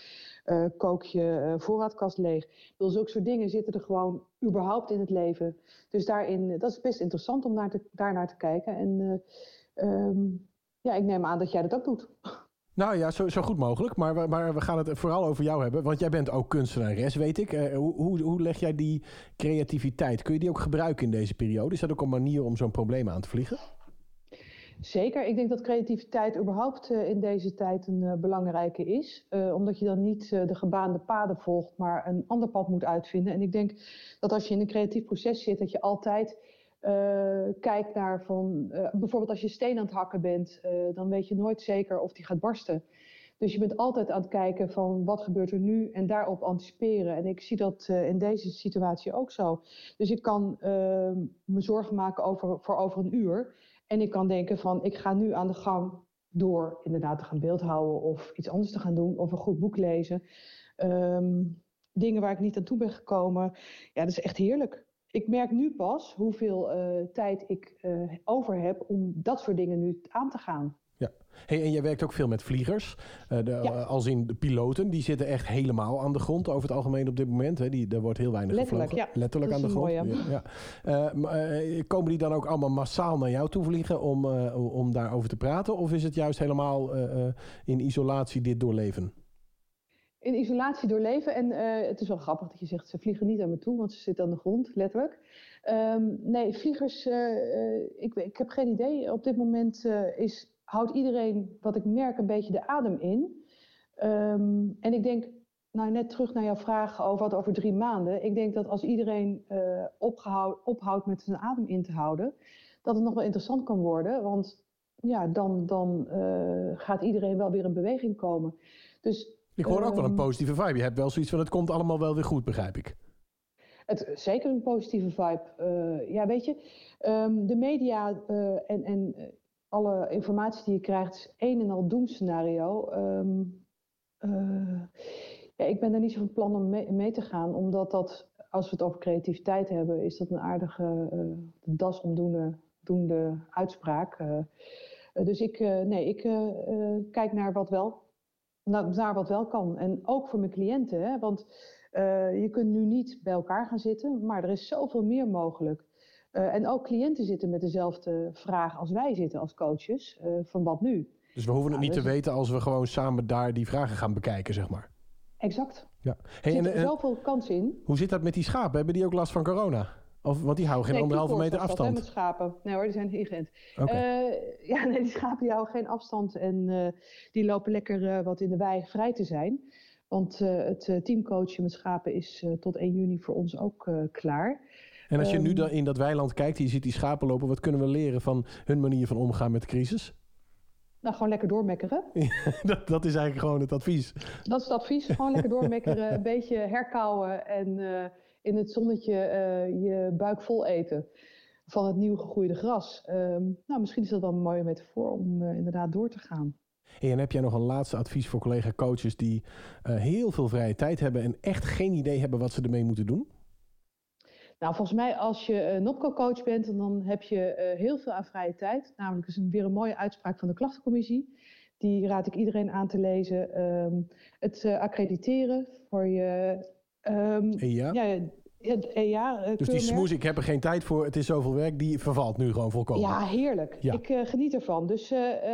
kook je voorraadkast leeg. Dus zulke soort dingen zitten er gewoon überhaupt in het leven. Dus daarin, dat is best interessant om naar te, daar naar te kijken. En um, ja, ik neem aan dat jij dat ook doet. Nou ja, zo, zo goed mogelijk. Maar, maar we gaan het vooral over jou hebben. Want jij bent ook kunstenares, weet ik. Uh, hoe, hoe leg jij die creativiteit? Kun je die ook gebruiken in deze periode? Is dat ook een manier om zo'n probleem aan te vliegen? Zeker. Ik denk dat creativiteit überhaupt uh, in deze tijd een uh, belangrijke is. omdat je dan niet de gebaande paden volgt, maar een ander pad moet uitvinden. En ik denk dat als je in een creatief proces zit, dat je altijd uh, kijk naar van, uh, bijvoorbeeld als je steen aan het hakken bent, uh, dan weet je nooit zeker of die gaat barsten. Dus je bent altijd aan het kijken van wat gebeurt er nu en daarop anticiperen. En ik zie dat in deze situatie ook zo. Dus ik kan ehm, me zorgen maken over, voor over een uur. En ik kan denken van ik ga nu aan de gang door inderdaad te gaan beeldhouden of iets anders te gaan doen of een goed boek lezen. Um, dingen waar ik niet aan toe ben gekomen. Ja, dat is echt heerlijk ik merk nu pas hoeveel uh, tijd ik uh, over heb om dat soort dingen nu aan te gaan. Ja, hey, en jij werkt ook veel met vliegers. Uh, de, ja. Als in de piloten, die zitten echt helemaal aan de grond over het algemeen op dit moment. Hè. Die, er wordt heel weinig Letterlijk, gevlogen. Ja. Letterlijk aan de grond. Mooie, ja. ja. komen die dan ook allemaal massaal naar jou toe vliegen om, om daarover te praten? Of is het juist helemaal in isolatie dit doorleven? In isolatie doorleven. En uh, het is wel grappig dat je zegt, ze vliegen niet aan me toe, want ze zitten aan de grond, letterlijk. Um, nee, vliegers, uh, ik, ik, heb geen idee. Op dit moment is, houdt iedereen, wat ik merk, een beetje de adem in. Um, en ik denk, nou net terug naar jouw vraag over wat over drie maanden. Ik denk dat als iedereen ophoudt met zijn adem in te houden, dat het nog wel interessant kan worden. Want ja, dan, dan gaat iedereen wel weer in beweging komen. Dus ik hoor ook wel een ehm, positieve vibe. Je hebt wel zoiets van het komt allemaal wel weer goed, begrijp ik. Het, zeker een positieve vibe. Uh, ja, weet je, um, de media uh, en, en uh, alle informatie die je krijgt is een en al doemscenario. Um, ja, ik ben er niet zo van plan om mee, mee, te gaan, omdat dat, als we het over creativiteit hebben, is dat een aardige das omdoende afdoende uitspraak. dus ik, nee, ik kijk naar wat wel, naar wat wel kan. En ook voor mijn cliënten, hè, want je kunt nu niet bij elkaar gaan zitten, maar er is zoveel meer mogelijk. en ook cliënten zitten met dezelfde vraag als wij zitten als coaches, van wat nu? Dus we hoeven het niet te weten als we gewoon samen daar die vragen gaan bekijken, zeg maar. Exact. Ja. Hey, er zit er zoveel kans in. Hoe zit dat met die schapen? Hebben die ook last van corona? Of, want die houden geen anderhalve meter afstand. Nee, met schapen. Nee hoor, die zijn ingeënt. Okay. Uh, ja, nee, die schapen die houden geen afstand en uh, die lopen lekker uh, wat in de wei vrij te zijn. Want het teamcoachen met schapen is tot 1 juni voor ons ook klaar. En als je um, nu in dat weiland kijkt, je ziet die schapen lopen, wat kunnen we leren van hun manier van omgaan met de crisis? Nou, gewoon lekker doormekkeren. dat, dat, is eigenlijk gewoon het advies. Dat is het advies. Gewoon lekker doormekkeren, een beetje herkauwen en in het zonnetje uh, je buik vol eten van het nieuw gegroeide gras. Um, nou, misschien is dat wel een mooie metafoor om uh, inderdaad door te gaan. Hey, en heb jij nog een laatste advies voor collega-coaches die heel veel vrije tijd hebben en echt geen idee hebben wat ze ermee moeten doen? Nou, volgens mij als je een NOPCO-coach bent, dan heb je heel veel aan vrije tijd. Namelijk is een, weer een mooie uitspraak van de klachtencommissie. Die raad ik iedereen aan te lezen. Um, het accrediteren voor je... Um? Ja, het EA, uh, dus die smoes, ik heb er geen tijd voor, het is zoveel werk, die vervalt nu gewoon volkomen. Ja, heerlijk. Ja. Ik geniet ervan. Dus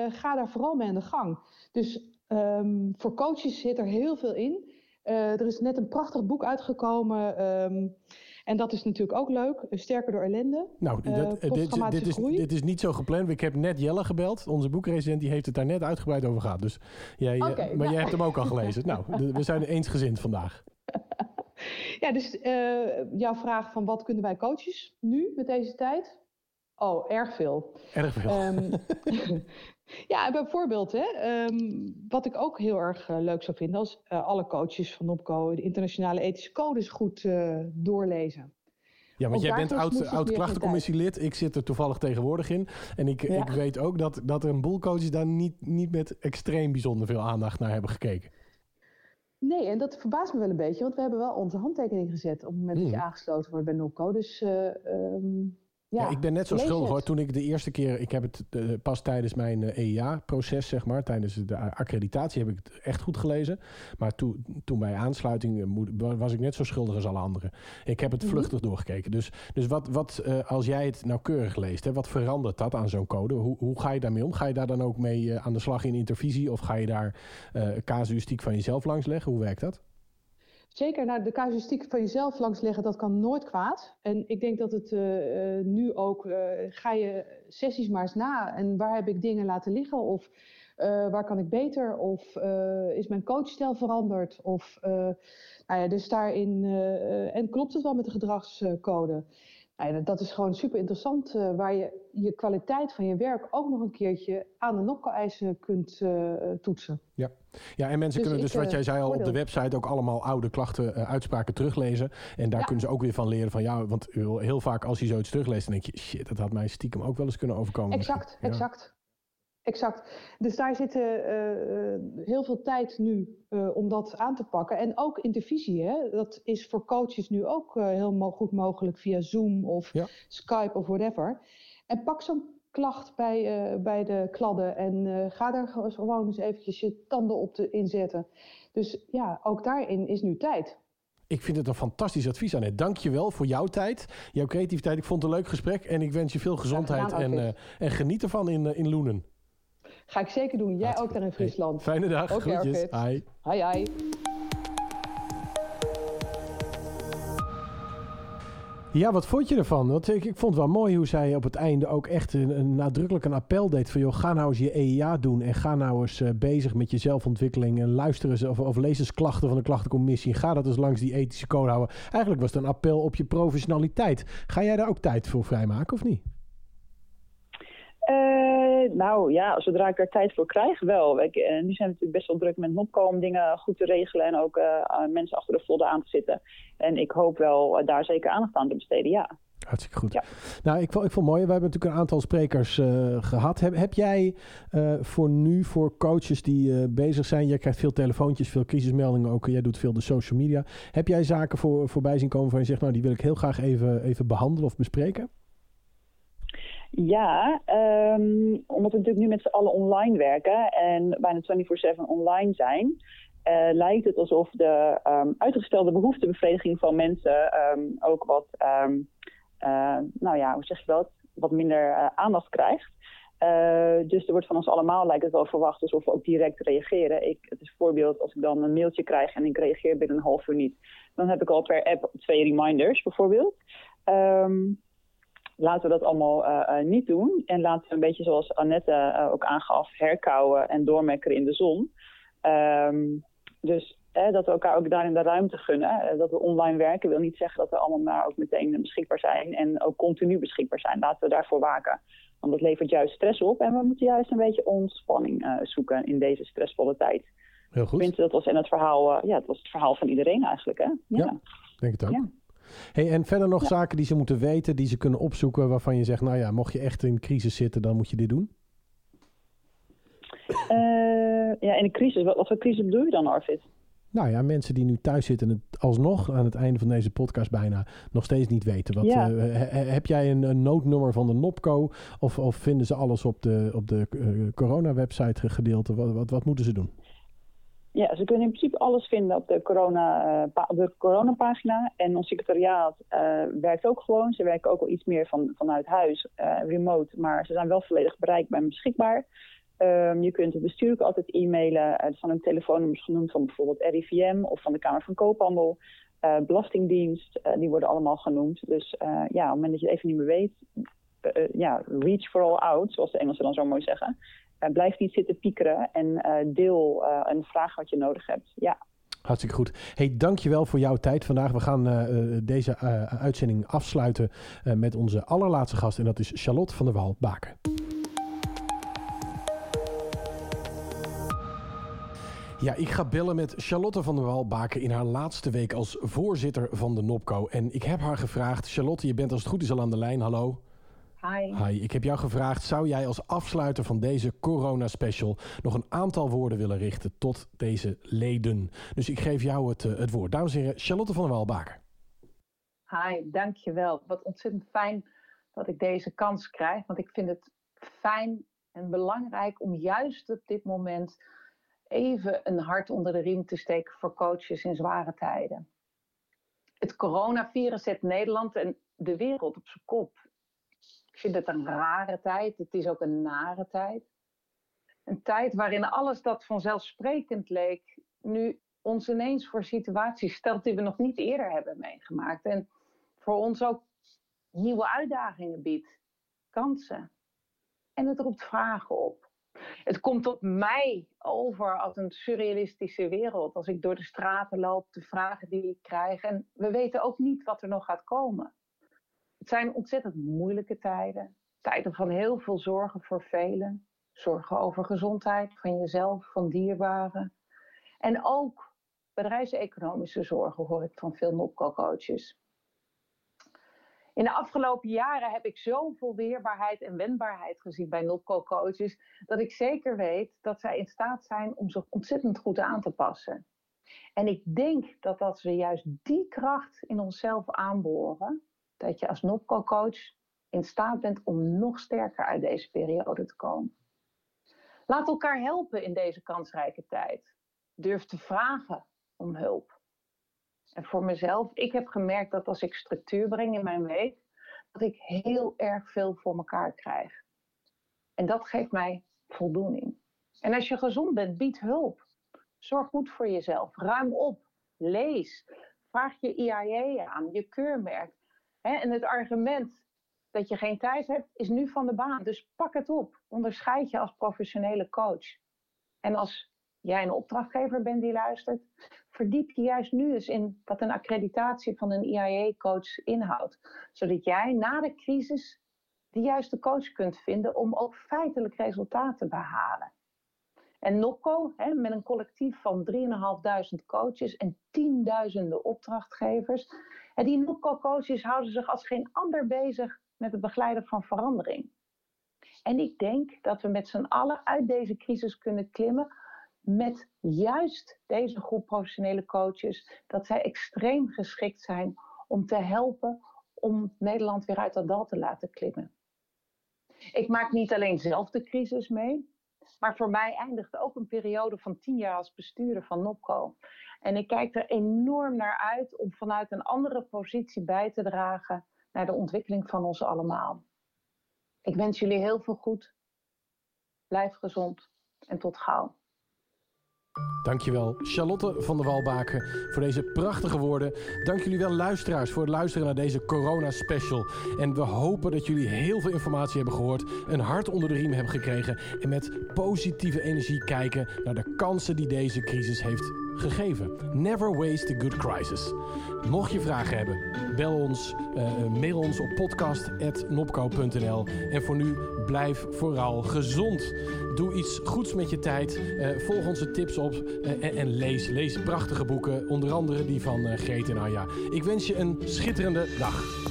ga daar vooral mee aan de gang. Dus um, voor coaches zit er heel veel in. er is net een prachtig boek uitgekomen... En dat is natuurlijk ook leuk. Sterker door ellende. Nou, dat, dit, dit, is, dit is niet zo gepland. Ik heb net Jelle gebeld. Onze boekresident die heeft het daar net uitgebreid over gehad. Dus jij, eh, okay, maar nou. jij hebt hem ook al gelezen. nou, we zijn eensgezind vandaag. ja, dus uh, jouw vraag van wat kunnen wij coaches nu met deze tijd? Oh, erg veel. Erg veel. Um, Ja, bijvoorbeeld, hè, um, wat ik ook heel erg uh, leuk zou vinden als uh, alle coaches van OPCO de internationale ethische codes goed doorlezen. Ja, want jij bent oud, oud klachtencommissielid. Ik zit er toevallig tegenwoordig in. En ik, ja. ik weet ook dat, dat er een boel coaches daar niet, niet met extreem bijzonder veel aandacht naar hebben gekeken. Nee, en dat verbaast me wel een beetje, want we hebben wel onze handtekening gezet op het moment dat je hmm. aangesloten wordt bij NOPCO. Dus um, ja, ja, ik ben net zo schuldig hoor. Toen ik de eerste keer, ik heb het uh, pas tijdens mijn uh, EIA-proces, zeg maar, tijdens de accreditatie, heb ik het echt goed gelezen. Maar toen, toen bij aansluiting uh, was ik net zo schuldig als alle anderen. Ik heb het vluchtig mm -hmm. doorgekeken. Dus, dus wat, wat als jij het nauwkeurig leest, hè, wat verandert dat aan zo'n code? Hoe, hoe ga je daarmee om? Ga je daar dan ook mee aan de slag in intervisie? Of ga je daar casuïstiek van jezelf langs leggen? Hoe werkt dat? Zeker, nou, de casuïstiek van jezelf langsleggen, dat kan nooit kwaad. En ik denk dat het uh, uh, nu ook, uh, ga je sessies maar eens na. En waar heb ik dingen laten liggen? Of waar kan ik beter? Of is mijn coachstijl veranderd? Of, nou ja, dus daarin, en klopt het wel met de gedragscode? Ja, dat is gewoon super interessant, waar je je kwaliteit van je werk ook nog een keertje aan de NOPCO-eisen kunt toetsen. Ja. Ja, en mensen dus kunnen dus, wat eh, jij zei al, op de website ook allemaal oude klachten, uh, uitspraken teruglezen. En daar kunnen ze ook weer van leren van, ja, want heel vaak als je zoiets terugleest, dan denk je, shit, dat had mij stiekem ook wel eens kunnen overkomen. Exact, ja. exact. Exact. Dus daar zit uh, heel veel tijd nu uh, om dat aan te pakken. En ook intervisie, hè? dat is voor coaches nu ook heel mo goed mogelijk via Zoom of ja. Skype of whatever. En pak zo'n klacht bij, uh, bij de kladden. En uh, ga daar gewoon eens eventjes je tanden op te inzetten. Dus ja, ook daarin is nu tijd. Ik vind het een fantastisch advies, Annette. Dank je wel voor jouw tijd, jouw creativiteit. Ik vond het een leuk gesprek en ik wens je veel gezondheid en, uh, en geniet ervan in, in Loenen. Ga ik zeker doen. Jij ook daar in Friesland. Hey, fijne dag. Okay, Groetjes. Hi. Hi, hi. Ja, wat vond je ervan? Want ik, ik vond het wel mooi hoe zij op het einde ook echt een, een nadrukkelijk een appel deed van... joh, ga nou eens je EIA doen en ga nou eens uh, bezig met je zelfontwikkeling... en luister eens of, of lees eens klachten van de klachtencommissie... ga dat eens langs die ethische code houden. Eigenlijk was het een appel op je professionaliteit. Ga jij daar ook tijd voor vrijmaken of niet? Uh, nou ja, zodra ik er tijd voor krijg, wel. Ik, uh, nu zijn we natuurlijk best wel druk met NOPCO om dingen goed te regelen en ook uh, mensen achter de folder aan te zitten. En ik hoop wel daar zeker aandacht aan te besteden, ja. Hartstikke goed. Ja. Nou, ik vond, ik vond het mooi. We hebben natuurlijk een aantal sprekers gehad. Heb, heb jij voor nu, voor coaches die bezig zijn, jij krijgt veel telefoontjes, veel crisismeldingen ook, jij doet veel de social media. Heb jij zaken voor, voorbij zien komen van je zegt, nou die wil ik heel graag even, even behandelen of bespreken? Ja, um, omdat we natuurlijk nu met z'n allen online werken en bijna 24-7 online zijn, uh, lijkt het alsof de um, uitgestelde behoeftebevrediging van mensen um, ook wat, uh, nou ja, hoe zeg je dat, wat minder uh, aandacht krijgt. dus er wordt van ons allemaal, lijkt het wel verwacht, alsof we ook direct reageren. Ik, het is een voorbeeld, als ik dan een mailtje krijg en ik reageer binnen een half uur niet, dan heb ik al per app twee reminders bijvoorbeeld. Um, laten we dat allemaal uh, uh, niet doen. En laten we een beetje zoals Annette uh, ook aangaf, herkauwen en doormekkeren in de zon. Um, dus dat we elkaar ook daarin de ruimte gunnen. dat we online werken wil niet zeggen dat we allemaal maar ook meteen beschikbaar zijn. En ook continu beschikbaar zijn. Laten we daarvoor waken. Want dat levert juist stress op. En we moeten juist een beetje ontspanning zoeken in deze stressvolle tijd. Heel goed. Ik vind dat was in het verhaal, ja, het was het verhaal van iedereen eigenlijk. Hè? Ja, ja denk het ook. Ja. Hey, en verder nog zaken die ze moeten weten, die ze kunnen opzoeken, waarvan je zegt, nou ja, mocht je echt in crisis zitten, dan moet je dit doen? Uh, ja, in een crisis. Wat, wat voor crisis bedoel je dan, Arvid? Nou ja, mensen die nu thuis zitten en het alsnog aan het einde van deze podcast bijna nog steeds niet weten. Wat, ja. uh, heb jij een, een, noodnummer van de NOPCO of, of vinden ze alles op de, op de uh, corona-website gedeelte? Wat, wat, wat moeten ze doen? Ja, ze kunnen in principe alles vinden op de, corona, op de coronapagina. En ons secretariaat uh, werkt ook gewoon. Ze werken ook al iets meer van, vanuit huis, uh, remote. Maar ze zijn wel volledig bereikbaar en beschikbaar. Um, je kunt het bestuur ook altijd e-mailen. van hun telefoonnummers genoemd van bijvoorbeeld RIVM of van de Kamer van Koophandel. Belastingdienst, die worden allemaal genoemd. Dus ja, op het moment dat je het even niet meer weet, ja, reach for all out, zoals de Engelsen dan zo mooi zeggen. Uh, blijf niet zitten piekeren en uh, deel uh, en vraag wat je nodig hebt. Ja. Hartstikke goed. Hey, dankjewel voor jouw tijd vandaag. We gaan deze uitzending afsluiten met onze allerlaatste gast. En dat is Charlotte van der Waal-Baken. Ja, ik ga bellen met Charlotte van der Waal-Baken in haar laatste week als voorzitter van de NOPCO. En ik heb haar gevraagd, Charlotte, je bent als het goed is al aan de lijn. Hallo. Hi. Hi. Ik heb jou gevraagd, zou jij als afsluiter van deze corona-special nog een aantal woorden willen richten tot deze leden? Dus ik geef jou het, uh, het woord. Dames en heren, Charlotte van der Waalbaker. Hi, dankjewel. Wat ontzettend fijn dat ik deze kans krijg. Want ik vind het fijn en belangrijk om juist op dit moment even een hart onder de riem te steken voor coaches in zware tijden. Het coronavirus zet Nederland en de wereld op zijn kop. Vind het een rare tijd. Het is ook een nare tijd. Een tijd waarin alles dat vanzelfsprekend leek, nu ons ineens voor situaties stelt die we nog niet eerder hebben meegemaakt. En voor ons ook nieuwe uitdagingen biedt, kansen. En het roept vragen op. Het komt op mij over als een surrealistische wereld. Als ik door de straten loop, de vragen die ik krijg. En we weten ook niet wat er nog gaat komen. Het zijn ontzettend moeilijke tijden. Tijden van heel veel zorgen voor velen. Zorgen over gezondheid van jezelf, van dierbaren. En ook bedrijfseconomische zorgen hoor ik van veel NOPCO-coaches. In de afgelopen jaren heb ik zoveel weerbaarheid en wendbaarheid gezien bij NOPCO-coaches, dat ik zeker weet dat zij in staat zijn om zich ontzettend goed aan te passen. En ik denk dat als we juist die kracht in onszelf aanboren, dat je als NOPCO-coach in staat bent om nog sterker uit deze periode te komen. Laat elkaar helpen in deze kansrijke tijd. Durf te vragen om hulp. En voor mezelf, ik heb gemerkt dat als ik structuur breng in mijn week, dat ik heel erg veel voor elkaar krijg. En dat geeft mij voldoening. En als je gezond bent, bied hulp. Zorg goed voor jezelf. Ruim op. Lees. Vraag je IAE aan, je keurmerk. En het argument dat je geen tijd hebt, is nu van de baan. Dus pak het op. Onderscheid je als professionele coach. En als jij een opdrachtgever bent die luistert, verdiep je juist nu eens in wat een accreditatie van een IAE-coach inhoudt. Zodat jij na de crisis de juiste coach kunt vinden om ook feitelijk resultaten te behalen. En NOCO, hè, met een collectief van 3.500 coaches en tienduizenden opdrachtgevers. En die NOCO-coaches houden zich als geen ander bezig met het begeleiden van verandering. En ik denk dat we met z'n allen uit deze crisis kunnen klimmen met juist deze groep professionele coaches, dat zij extreem geschikt zijn om te helpen om Nederland weer uit dat dal te laten klimmen. Ik maak niet alleen zelf de crisis mee, maar voor mij eindigt ook een periode van tien jaar als bestuurder van NOPCO. En ik kijk er enorm naar uit om vanuit een andere positie bij te dragen naar de ontwikkeling van ons allemaal. Ik wens jullie heel veel goed. Blijf gezond en tot gauw. Dankjewel Charlotte van der Walbaken voor deze prachtige woorden. Dank jullie wel luisteraars voor het luisteren naar deze corona special. En we hopen dat jullie heel veel informatie hebben gehoord, een hart onder de riem hebben gekregen en met positieve energie kijken naar de kansen die deze crisis heeft gegeven. Never waste a good crisis. Mocht je vragen hebben, bel ons, uh, mail ons op podcast.nopco.nl. En voor nu, blijf vooral gezond. Doe iets goeds met je tijd. Uh, volg onze tips op en, en, lees. Lees prachtige boeken, onder andere die van Greet en Anja. Ik wens je een schitterende dag.